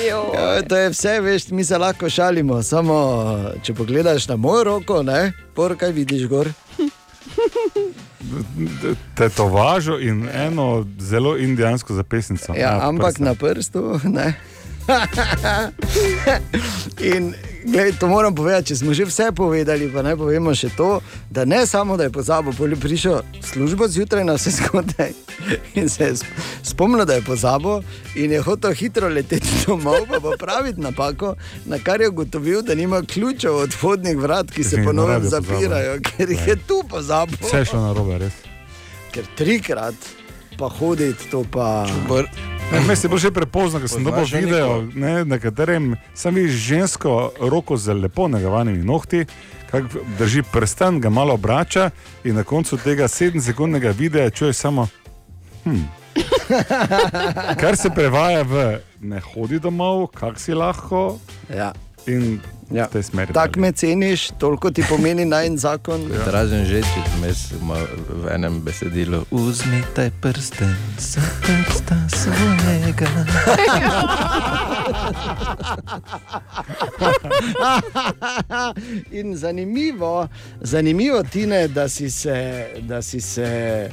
Jo. Ja, to je vse, veš, mi se lahko šalimo. Samo če pogledaš na mojo roko, ne, por kaj vidiš gor. Tetovažo in eno zelo indijansko zapestnico. Ja, ampak prste. na prstu. Ne. In Glej, to moram povedati, če smo že vse povedali, pa naj povemo še to, da ne samo, da je pozabil, pol je prišel službo zjutraj na vse zgodaj in se je sp- spomnil, da je pozabil in je hotel hitro leteti domov, pa popraviti napako, na kar je ugotovil, da nima ključev od vhodnih vrat, ki se ponovno radiu pozabil. zapirajo, ker jih je tu pozabil. Vse je šlo na robe, res. Ker trikrat pa hoditi, to pa. Ne, Meni je bilo že prepozno, ker sem dobil video, ne, na katerem sem videl žensko roko z lepo negovanimi nohti, kako drži prsten, ga malo obrača in na koncu tega 7-sekundnega videa čuješ samo. Hm. Kar se prevaja v ne hodi domov, kak si lahko. Ja. In Ja. v tej smeri. Tako me ceniš, toliko ti pomeni naj en zakon. Ja. Dražen že, če vmes ima v enem besedilu. Uzmite prsten, za prsta svojega. In zanimivo, zanimivo Tine, da si se, da si se,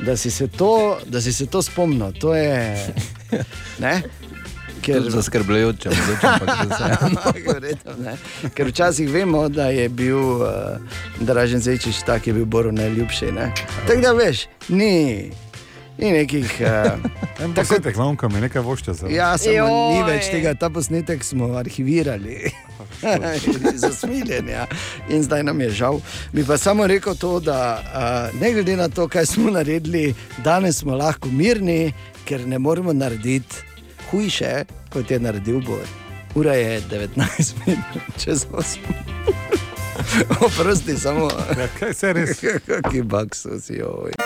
da si se, to, da si se to spomnil. To je. Ne? Ker, zaskrbljujoče, mogoče, ampak vseeno. Ker včasih vemo, da je bil uh, Dražen Zajčič tak, je bil Boru najljubši. Ne? Tako da veš, ni, ni nekih. Uh, En posnetek, manjka mi nekaj vošča za Ja, samo ni več tega, ta posnetek smo arhivirali. Zasmiljen, ja. In zdaj nam je žal. Bi pa samo rekel to, da uh, ne glede na to, kaj smo naredili, danes smo lahko mirni, ker ne moremo narediti hujše, kot je naredil Bor. Ura je 19 minut, čez 8. Oprosti, samo. Ja, kaj se res? Ki bakso si joj.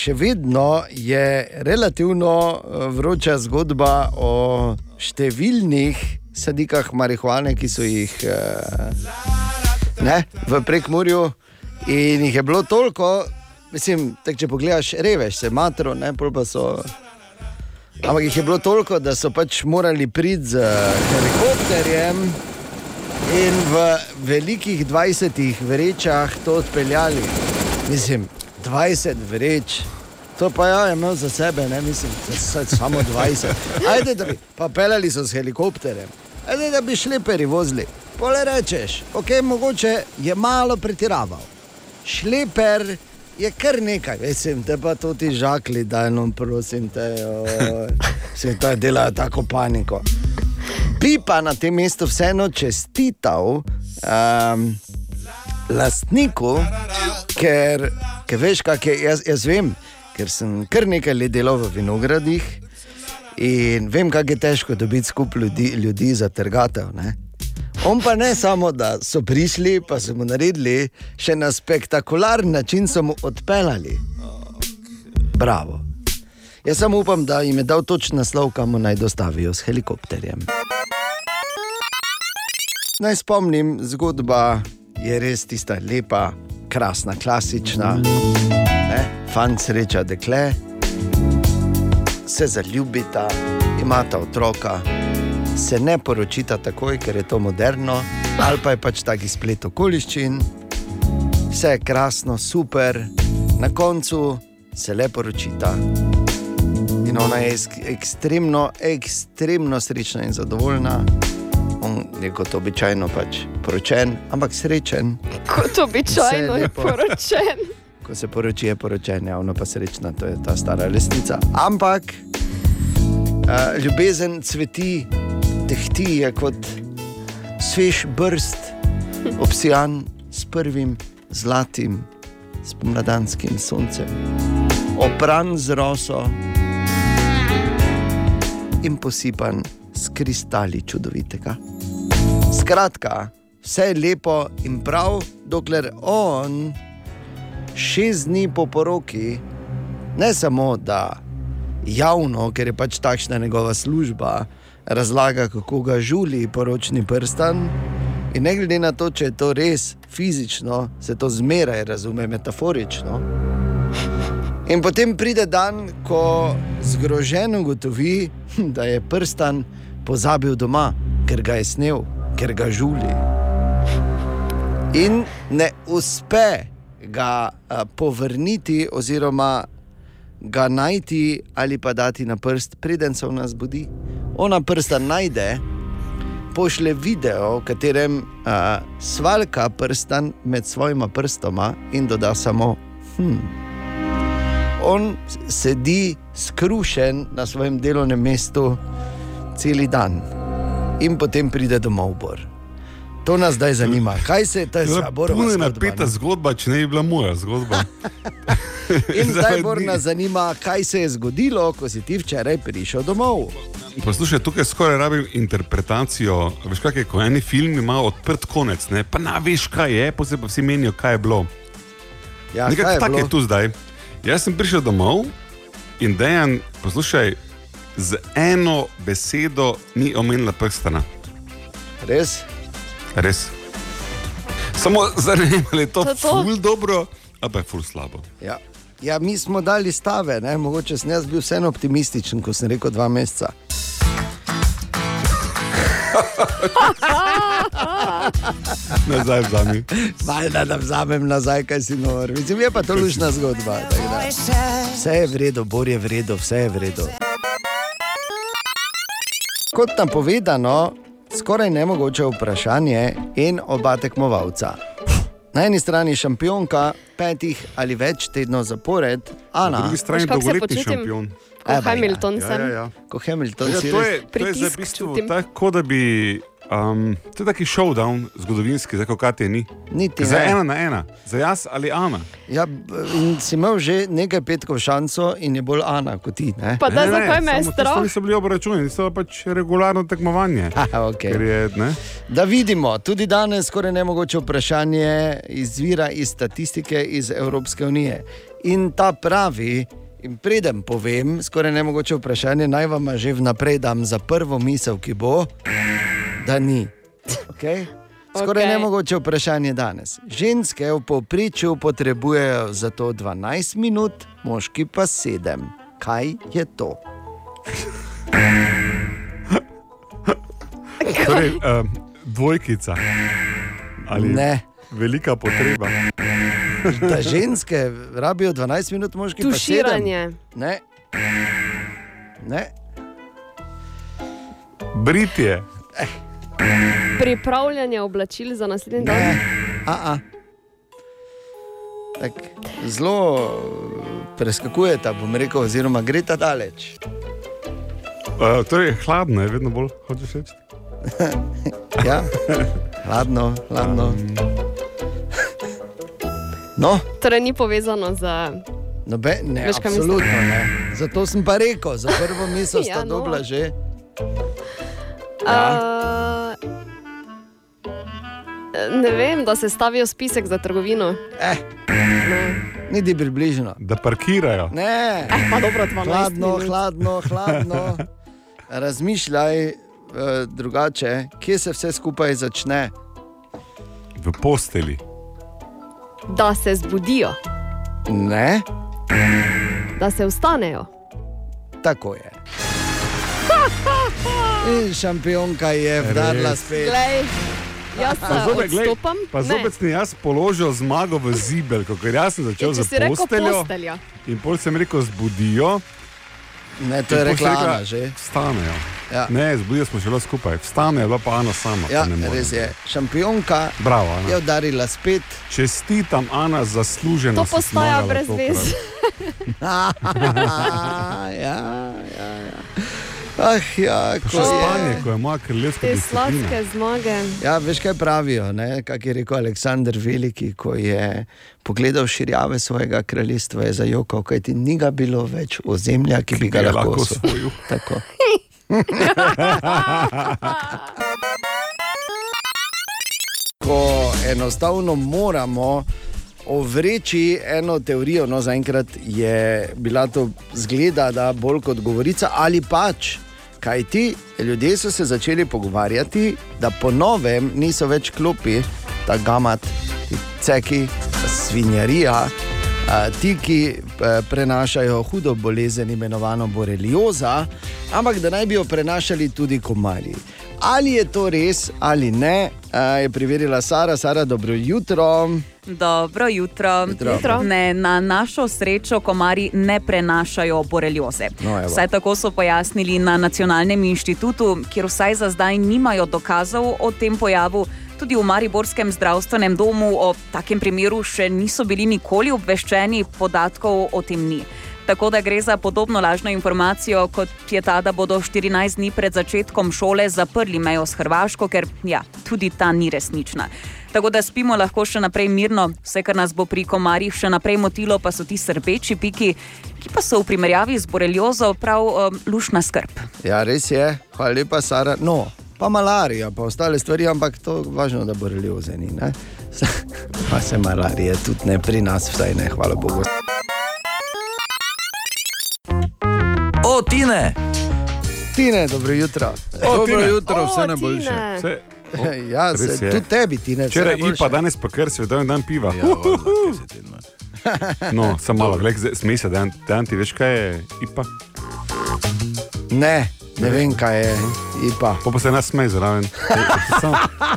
Še vedno je relativno eh, vroča zgodba o številnih sadikah marihuane, ki so jih eh, ne, v prekmurju. In jih je bilo toliko, mislim, tak, če pogledaš, reveš se, matro, ne, pa so. Ampak jih je bilo toliko, da so pač morali priti z helikopterjem in v velikih 20 vrečah to odpeljali. Mislim, 20 vreč. To pa ja, je imel za sebe, ne mislim, za, za, samo 20. Ajde, da bi, so s helikopterjem. Ajde, da bi šleperi vozili. Pole rečeš, ok, mogoče je malo pretiraval. Šleper je kar nekaj, mislim, te pa to ti žakli, da eno, prosim te, oj, se to delajo tako paniko. Bi pa na tem mestu vseeno čestital um, lastniku, ker, ker veš, kaj je. Jaz, jaz vem, ker sem kar nekaj let delal v vinogradih in vem, kako je težko dobiti skupaj ljudi, ljudi za trgatev. Ne? On pa ne samo, da so prišli, pa so mu naredili, še na spektakularen način so mu odpeljali. Bravo. Jaz samo upam, da jim je dal točen naslov, kam naj dostavijo s helikopterjem. Naj spomnim, zgodba je res tista lepa, krasna, klasična. Ne? Fant sreča dekle, se zaljubita, imata otroka, se ne poročita takoj, ker je to moderno, ali pa je pač taki splet okoliščin, vse je krasno, super, na koncu se le poročita. In ona je ek- ekstremno, ekstremno srečna in zadovoljna. On je kot običajno pač poročen, ampak srečen. Kot običajno je poročen. Ko se poroči, je poročen, ja, ona pa srečna, to je ta stara resnica. Ampak uh, ljubezen cveti, tehti je kot svež brst, obsijan s prvim zlatim spomladanskim soncem, opran z roso in posipan s kristali čudovitega. Skratka, vse je lepo in prav, dokler on šest dni po poroki, ne samo da javno, ker je pač takšna njegova služba, razlaga, kako ga žuli poročni prstan. In ne glede na to, če je to res fizično, se to zmeraj razume metaforično. In potem pride dan, ko zgroženo ugotovi, da je prstan pozabil doma, ker ga je snil, ker ga žuli. In ne uspe ga povrniti, oziroma ga najti ali pa dati na prst, preden se ona zbudi. Ona prsta najde, pošle video, v katerem uh, svalka prstan med svojima prstoma in doda samo. Hm. On sedi skrušen na svojem delovnem mestu cel dan in potem pride domov. Bor. To nas zdaj zanima. Kaj se je ta zgodba? Puno je napeta zgodba, če ne bi bila moja zgodba. In zdaj bolj nas zanima, kaj se je zgodilo, ko si ti včeraj prišel domov. Poslušaj, tukaj skoraj rabim interpretacijo. Veš, kaj je, ko eni film ima odprt konec, ne? pa na veš, kaj je, posebej pa vsi menijo, kaj je bilo. Ja, kaj Nekako je tako je bilo? tu zdaj. Jaz sem prišel domov in dejan, poslušaj, z eno besedo ni omenila prstana. Res? Res. Samo zanimivo je to, To to, je to. to. ful dobro, a pa je ful slabo. Ja. ja, mi smo dali stave, ne? mogoče sem jaz bil vseeno optimističen, ko sem rekel dva meseca. Nazaj vzami. Valjda, da vzamem nazaj, kaj si nor. Mislim, je pa to lušna zgodba. Vse je v redu, bor je v redu, vse je v redu. Kot napovedano, skoraj nemogoče vprašanje in oba tekmovalca. Na eni strani šampionka petih ali več tednov zapored, Ana. Na drugi strani Veš, dolgoletni šampion. Ko Eba, Hamilton ja. sem. Ja, ja, ja. Ko Hamilton Ja, si to je, to je zdaj v bistvu tako, da bi. Um, to je taki showdown zgodovinski, zdaj kot je ni. Niti za ne. ena na ena, za jaz ali Ana. Ja, si imel že nekaj petkov šanco in je bolj Ana kot ti. Ne? Pa da, zakaj me je strah? tisto niso bili obračuni, to je pač regularno tekmovanje. Aha, okay. Ker je, ne? Da vidimo, tudi danes skoraj nemogoče vprašanje izvira iz statistike iz Evropske unije. In ta pravi, in preden povem, skoraj nemogoče vprašanje, naj vam že vnaprej dam za prvo misel, ki bo, da ni. Okay? Skoraj Okej. okay. nemogoče vprašanje danes. Ženske v povprečju potrebujejo za to 12 minut, moški pa 7. Kaj je to? Torej, um, dvojkica. Ali Ne. Velika potreba. Da ženske rabijo 12 minut, moški pa 7. Tuširanje. Ne. Ne. Britje. Pripravljanje oblačil za naslednji dan. A -a. Tak, zelo preskakujeta, bom rekel, oziroma gre ta daleč. Uh, torej, hladno je vedno bolj, hočeš reči. Ja, hladno, hladno. No, Torej, ni povezano z. nobe, ne, Veš, kaj mislim? absolutno ne. Zato sem pa rekel, za prvo misel sta Ja, no. dobila že. Ja. Ne vem, da se stavijo spisek za trgovino. Eh, niti približno. Da parkirajo. Ne, Eh, pa dobro, 12 hladno, hladno, hladno. Razmišljaj uh, drugače, kje se vse skupaj začne. V posteli. Da se zbudijo, Ne, da se vstanejo. tako je. In šampionka je vdarla Res. spet. Glej, jaz Pa zopet, glej, pa Ne. zopet sem jaz položil zmago v zibel, ker jaz sem začel če z posteljo. postelja. In pol sem rekel, zbudijo. Ne, to je rekla že. Vstanejo. Ja. Ne, zbudijo smo šele skupaj. Vstanejo, bila pa Ana sama. Ja, pa ne more. res je. Šampionka Bravo, Ana. je udarila spet. Čestitam, Ana, zasluženo. To postaja brez vez. ja, ja, ja. Ah, ja, ko Še je. Španije, ko je moja kraljevska Te disciplina. sladke zmage. Ja, veš kaj pravijo, ne? kak je rekel Aleksandr Veliki, ko je pogledal širjave svojega kraljestva, je zajokal, kajti ni ga bilo več ozemlja, ki bi ga Ki ga lahko osvojil. Tako. Ko enostavno moramo ovreči eno teorijo, no zaenkrat je bila to zgleda, da bolj kot govorica ali pač. Kaj ti ljudje so se začeli pogovarjati, da po novem niso več klopi, ta gamat, ti ceki, svinjarija, ti, ki prenašajo hudo bolezen, imenovano borelioza, ampak da naj bi jo prenašali tudi komarji. Ali je to res ali ne, je preverila Sara. Sara, dobro jutro. Dobro jutro. Jutro. Jutro. Ne, na našo srečo komarji ne prenašajo borelioze. No, evo. Vsaj tako so pojasnili na Nacionalnem inštitutu, kjer vsaj za zdaj nimajo dokazov o tem pojavu. Tudi v Mariborskem zdravstvenem domu o takem primeru še niso bili nikoli obveščeni, podatkov o tem ni. Tako da gre za podobno lažno informacijo, kot je ta, da bodo 14 dni pred začetkom šole zaprli mejo s Hrvaško, ker ja, tudi ta ni resnična. Tako da spimo lahko še naprej mirno, vse, kar nas bo pri komarjih še naprej motilo, pa so ti srbeči piki, ki pa so v primerjavi z boreliozo prav um, lušna skrb. Ja, res je, hvala lepa, Sara. No, pa malarija, pa ostale stvari, ampak to je važno, da bo relioze ni. ne? Pa se malarije tudi ne pri nas, vsaj ne, hvala Bogu. O, Tine! Tine, dobro jutro. Dobro Tine. jutro, vse O, najboljše. Vse, Ja, Res se, tudi tebi, Tine. vse včeraj najboljše. IPA, danes pa ker svetovni dan piva. Ja, ti imaš. No, samo malo, gled, smej se, dan, dan ti veš, kaj je IPA. Ne, ne vem, kaj je IPA. Pa, pa se nas smej zraven.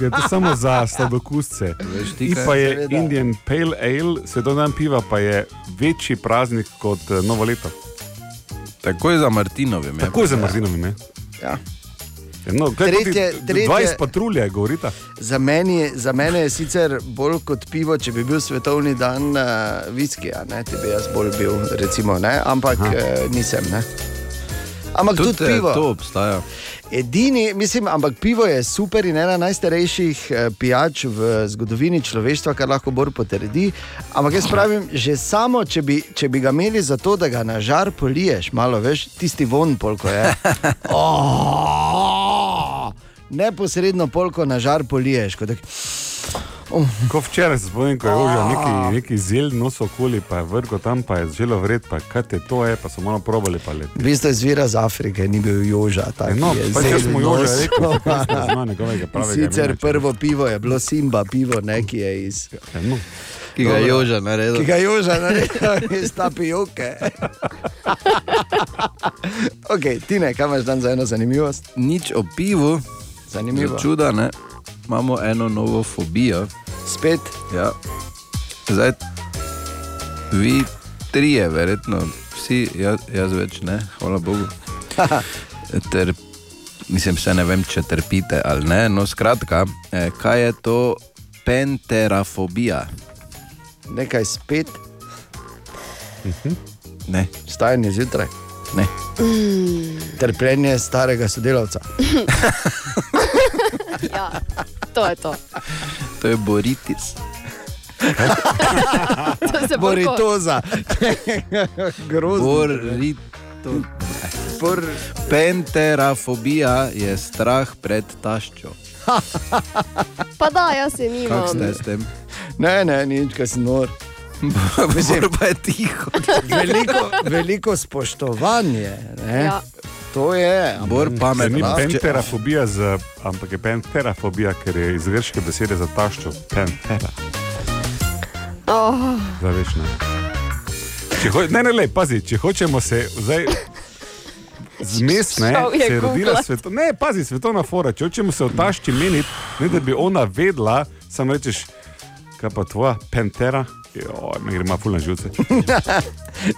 Je, to samo za sladokusce. Veš ti, IPA je. Indian Pale Ale, svetovni dan piva pa je večji praznik kot eh, novo leto. Takoj za Martinovim. je. Tako je za Martinovim. je. Ja. No, kaj Tretje- tretje- 20 patrulje, govorita. Za, meni, za mene je sicer bolj kot pivo, če bi bil svetovni dan uh, viskija, ne, ti bi jaz bolj bil, recimo, ne, ampak uh, nisem. Ne. Ampak tudi, Tudi tudi eh, pivo. to obstaja. Edini, mislim, ampak pivo je super in ena najstarejših eh, pijač v zgodovini človeštva, kar lahko bolj potrdi. Ampak jaz pravim, že samo, če bi, če bi ga imeli za to, da ga na žar poliješ, malo veš, tisti von polko je. Oh, neposredno polko na žar poliješ. kot tak- Ko včeraj se spomnim, ko je užal neki, neki zel nos okoli, pa je vrgo tam, pa je želo vred, pa kaj te to je, pa so malo probali pa. V bistvu izvira iz Afrike, ni bil joža. tak No, je pa če smo rekli, da zna njegovega pravega. Sicer imena, prvo pivo je bilo Simba, pivo, ne, ki je iz. Ja, no. Ki ga je Dobro. Joža naredil. Ki ga je Joža naredil iz tapioke. ok, ti ne, kaj imaš dan za eno zanimivost? Nič o pivu, Zanimivo. za čuda ne. Imamo eno novo fobijo. Spet, Ja. Zdaj, vi trije, verjetno vsi, jaz, jaz več ne, hvala Bogu. Ter, mislim, se ne vem, če trpite ali ne. No, skratka, eh, kaj je to penterafobija? nekaj spet, Ne, stajanje zjutraj, ne. trpljenje starega sodelavca. Ja, to je to. To je boritis. to se bo Boritoza, grozno. Borito. Bor... Penterafobija je strah pred taščo. Pa da, jaz se Kako ste nimam. s tem? Ne, ne, nič, kaj si nor. Mislim, pa je tiho. Veliko, veliko spoštovanje. Ne? Ja. To je. ampak- Bor Ja, ni pametno. penterafobija, z, ampak je penterafobija, ker je iz grške besede za taščo. Pentera, Oh, zaveš ne. Če ho, ne, ne, le, pazi, če hočemo se zdaj. Zmes, ne, se je rodila svetovna, ne, pazi, svetovna fora. Če hočemo se o tašči meniti, ne da bi ona vedela, samo rečeš, kaj pa tvoja pentera, jo, me gre malo fulna živce.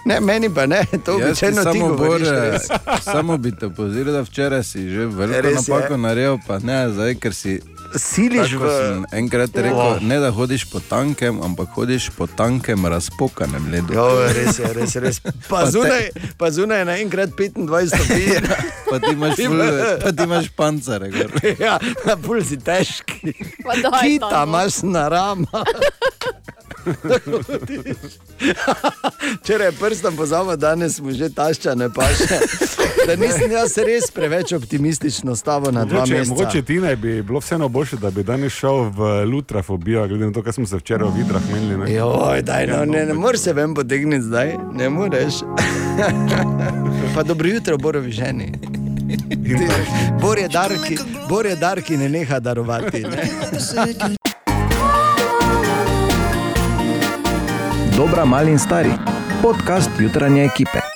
Ne, meni pa ne, to ti običajno ti govoriš. res. samo bi te opozoril, da včeraj si že veliko je. napako naredil, pa ne zdaj, ker si. Siliš v. enkrat rekel, Oh. ne da hodiš po tankem, ampak hodiš po tankem razpokanem ledu. Jo, res je, res je. Res. Pa, Pa te- zunaj, pa zunaj je naenkrat 25 stopinj. Pa ti imaš, ful, pa ti imaš pancere. gor. ja, na pul si težki. pa daj, Kita tam, imaš na rama. Včeraj je prstom pozabil, danes smo že taščane paše. Da nisem jaz res preveč optimistično stavil na dva Mogoče, meseca. mogoče ti ne bi bilo vseeno boljše, da bi danes šel v lutrafobijo, glede na to, kar smo se včeraj v vidrah menili. ne. Joj, daj, no, ne, ne moreš se ven potegniti zdaj, ne moreš. Pa dobro jutro, borovi ženi. Bor je dar, ki, bor je dar, ki ne neha darovati. Ne? Dobra, mali in stari. Podcast jutranje ekipe.